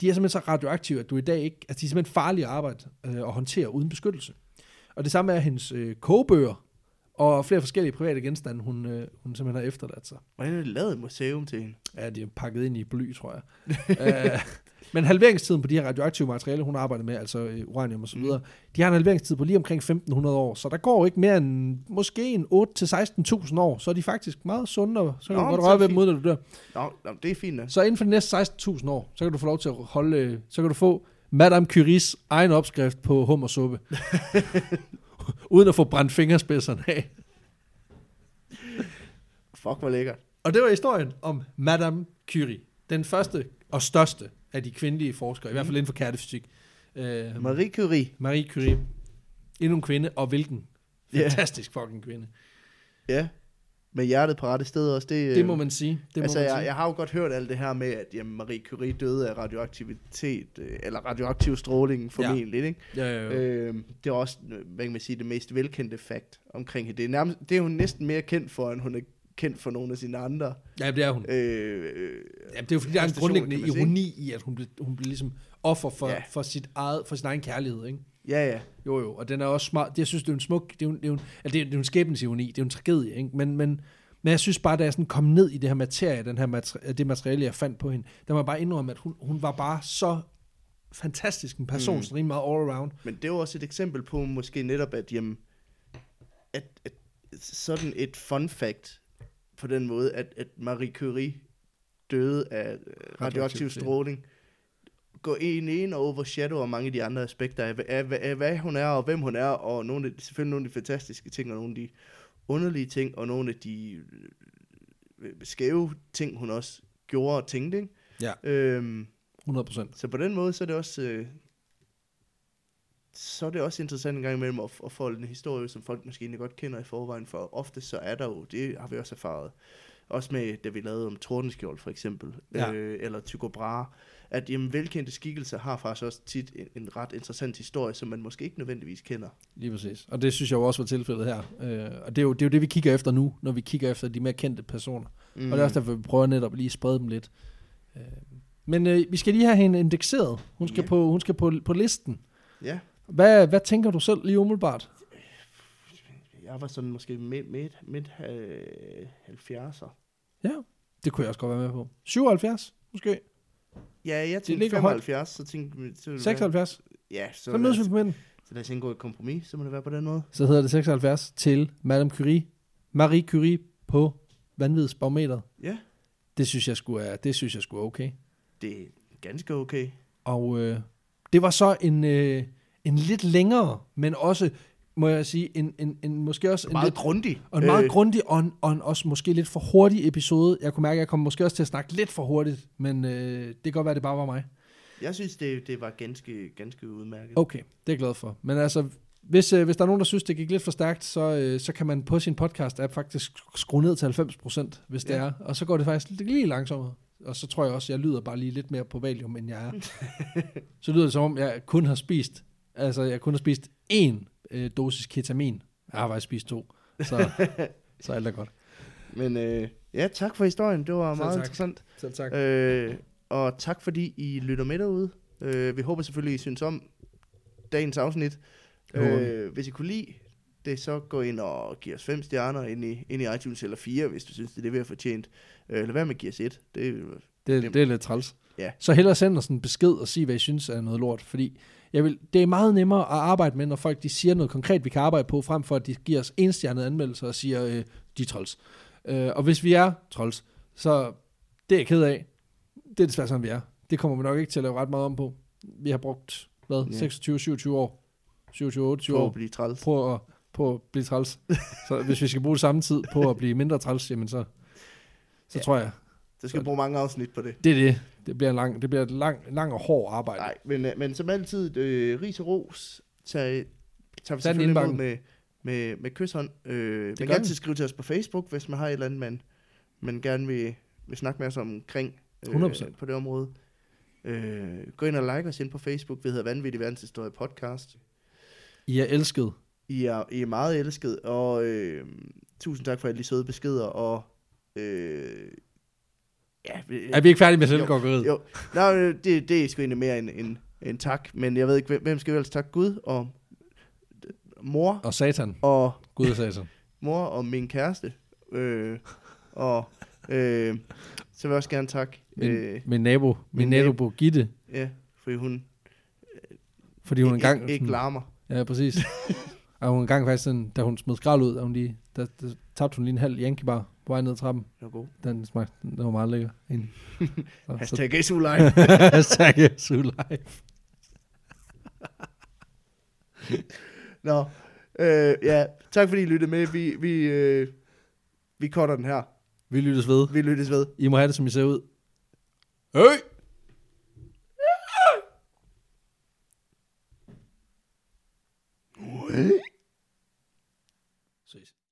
B: de er simpelthen så radioaktive, at du i dag ikke, altså de er simpelthen farlige at arbejde øh, og håndtere uden beskyttelse. Og det samme er hendes øh, kogebøger, og flere forskellige private genstande, hun, øh, hun simpelthen har efterladt sig.
A: hvordan er det lavet et museum til hende?
B: Ja, de er pakket ind i bly, tror jeg. uh, men halveringstiden på de her radioaktive materialer, hun arbejder med, altså øh, uranium og så videre, de har en halveringstid på lige omkring 1500 år, så der går ikke mere end måske en 8-16.000 år, så er de faktisk meget sunde, og så kan
A: Nå,
B: du godt røre ved dem, uden at du dør.
A: Nå, nå, det er fint nok.
B: Så inden for de næste 16.000 år, så kan du få lov til at holde, øh, så kan du få Madame Curies egen opskrift på hummersuppe, uden at få brændt fingerspidserne af.
A: Fuck, hvor lækkert.
B: Og det var historien om Madame Curie. Den første og største af de kvindelige forskere, i hvert fald inden for kærtefysik. Øh,
A: Marie Curie.
B: Marie Curie. Endnu en kvinde, og hvilken fantastisk fucking kvinde.
A: Ja. Med hjertet på rette sted også. Det,
B: Det
A: øh,
B: må man sige. Det må
A: altså,
B: man
A: jeg,
B: sige.
A: jeg har jo godt hørt alt det her med, at jamen, Marie Curie døde af radioaktivitet, øh, eller radioaktiv stråling formentlig, ikke?
B: Ja, ja, ja.
A: Øh, det er også, øh, hvad kan man sige, det mest velkendte fakt omkring hende. Det er, nærmest, det er hun næsten mere kendt for, end hun er kendt for nogle af sine andre.
B: ja, det er hun.
A: Øh, øh,
B: Ja, det er jo fordi, der er en grundlæggende ironi i, at hun blev, hun blev ligesom offer for,
A: Ja.
B: ja. for, sit eget, for sin egen kærlighed, ikke?
A: Ja, ja.
B: Jo, jo, og den er også smart. Jeg synes, det er en smuk, det er jo, det er en- altså, det er, det er en skæbnesironi, det er en tragedie, ikke? Men, men, men jeg synes bare, da jeg sådan kom ned i det her materie, den her materi- det materiale, jeg fandt på hende, der jeg bare indrømme, at hun, hun var bare så fantastisk en person,
A: Mm.
B: sådan rimelig meget all around.
A: Men det er jo også et eksempel på måske netop, at, jamen, at, at sådan et fun fact på den måde, at, at Marie Curie døde af radioaktiv stråling, går en en og overshadower mange af de andre aspekter af, af, af, af, hvad hun er og hvem hun er, og nogle af, selvfølgelig nogle af de fantastiske ting, og nogle af de underlige ting, og nogle af de øh, skæve ting, hun også gjorde og tænkte. Ikke?
B: Ja.
A: Øhm,
B: 100 procent.
A: så på den måde, så er det også, øh, så er det også interessant en gang imellem at, at folde en historie, som folk måske egentlig godt kender i forvejen, for ofte så er der jo, det har vi også erfaret, også med, da vi lavede om Tordenskjold for eksempel,
B: Ja.
A: øh, eller Tycho Brahe, at jamen, velkendte skikkelser har faktisk også tit en, en ret interessant historie, som man måske ikke nødvendigvis kender.
B: Lige præcis. Og det synes jeg jo også var tilfældet her. Øh, og det er, jo, det er jo det, vi kigger efter nu, når vi kigger efter de mere kendte personer. Mm. Og det er også derfor, vi prøver netop lige at sprede dem lidt. Øh, men øh, vi skal lige have hende indekseret. Hun skal,
A: Ja.
B: på, hun skal på, på listen.
A: Ja,
B: Hvad, hvad tænker du selv lige umiddelbart?
A: jeg var sådan måske midt, midt, midt øh, 70'er.
B: Ja, det kunne jeg også godt være med på. 77, måske?
A: Ja, jeg tænkte
B: ligger højt.
A: 75, så tænkte jeg... Så, ville det være-
B: 76?
A: Ja, så,
B: Så mødes vi på midten.
A: så lad os indgå et kompromis, så må det være på den måde.
B: Så hedder det 76 til Madame Curie. Marie Curie på vanvidsbarometeret.
A: Ja,
B: Det synes jeg skulle er, det synes jeg skulle okay.
A: det er ganske okay.
B: Og øh, det var så en, øh, en lidt længere, men også, må jeg sige, en, en, en måske også en
A: Meget
B: lidt,
A: grundig.
B: og en meget øh. grundig og, en, og en også måske lidt for hurtig episode. Jeg kunne mærke, at jeg kom måske også til at snakke lidt for hurtigt, men øh, det kan godt være, at det bare var mig.
A: Jeg synes, det, det var ganske, ganske udmærket.
B: Okay, det er jeg glad for. Men altså, hvis, øh, hvis der er nogen, der synes, det gik lidt for stærkt, så, øh, så kan man på sin podcast-app faktisk skrue ned til 90%, hvis det
A: Ja.
B: er. Og så går det faktisk lidt, lige langsommere. Og så tror jeg også, jeg lyder bare lige lidt mere på valium, end jeg er. så lyder det som om, jeg kun har spist, altså jeg kun har spist én øh, dosis ketamin. Jeg har faktisk spist to. Så, så alt er godt.
A: Men øh, ja, tak for historien. Det var
B: Selv
A: meget
B: tak.
A: interessant.
B: Selv tak.
A: Øh, og tak fordi I lytter med derude. Øh, vi håber selvfølgelig, I synes om dagens afsnit. Øh, hvis I kunne lide det, så gå ind og giv os fem stjerner ind i, ind i iTunes, eller fire, hvis du synes, det er det, vi har fortjent. Øh, lad være med at give os et. Det,
B: Det,
A: Det-
B: det er lidt træls.
A: Ja.
B: Så hellere send os en besked og sig, hvad I synes er noget lort. Fordi jeg vil, det er meget nemmere at arbejde med, når folk de siger noget konkret, vi kan arbejde på, frem for at de giver os enstjernede anmeldelser og siger, øh, de er træls. Øh, og hvis vi er træls, så det er jeg ked af. Det er desværre sådan, vi er. Det kommer vi nok ikke til at lave ret meget om på. Vi har brugt, hvad,
A: Ja.
B: 26-27 år, 27-28
A: prøv
B: år
A: at blive træls.
B: på at på at blive træls. så hvis vi skal bruge samme tid på at blive mindre træls, jamen så, så
A: Ja.
B: tror jeg,
A: Der skal bruge mange afsnit på det.
B: det er det. Det bliver, lang, det bliver et lang, lang og hård arbejde.
A: Nej, men, øh, men som altid, øh, ris og ros, tager, tager vi selvfølgelig imod med, med, med kysshånd. Øh, man
B: gør
A: kan altid skrive til os på Facebook, hvis man har et eller andet, man, man gerne vil, vil snakke med os omkring øh,
B: 100%.
A: på det område. Øh, gå ind og like os ind på Facebook. Vi hedder Vanvittig Verdenshistorie Podcast.
B: I er elsket.
A: I er, I er meget elsket, og øh, tusind tak for alle de søde beskeder, og øh, ja, vi-
B: Er vi ikke færdige med
A: Jo.
B: selvgårderiet?
A: jo, nej, øh, det, det er sgu egentlig mere en, en, en tak, men jeg ved ikke, hvem- skal vi ellers takke Gud og mor
B: Og satan.
A: og
B: Gud og satan.
A: mor og min kæreste, øh, og øh, så vil jeg også gerne takke,
B: Min,
A: øh,
B: min nabo, min,
A: min
B: nabo Gitte,
A: ja, fordi hun,
B: fordi hun
A: ikke,
B: engang...
A: ikke, larmer.
B: Ja, præcis. og hun engang faktisk sådan, da hun smed skrald ud, da hun lige, der, der tabte hun lige en halv Yankee bar på vej ned ad trappen.
A: Det var god.
B: Den smagte, den var meget lækker. egentlig. Så, så,
A: Hashtag SU Live.
B: hashtag SU Live.
A: Nå, øh, ja, tak fordi I lyttede med. Vi, vi, øh, vi cutter den her.
B: Vi lyttes ved.
A: Vi lyttes ved.
B: I må have det, som I ser ud. Hey! Ses.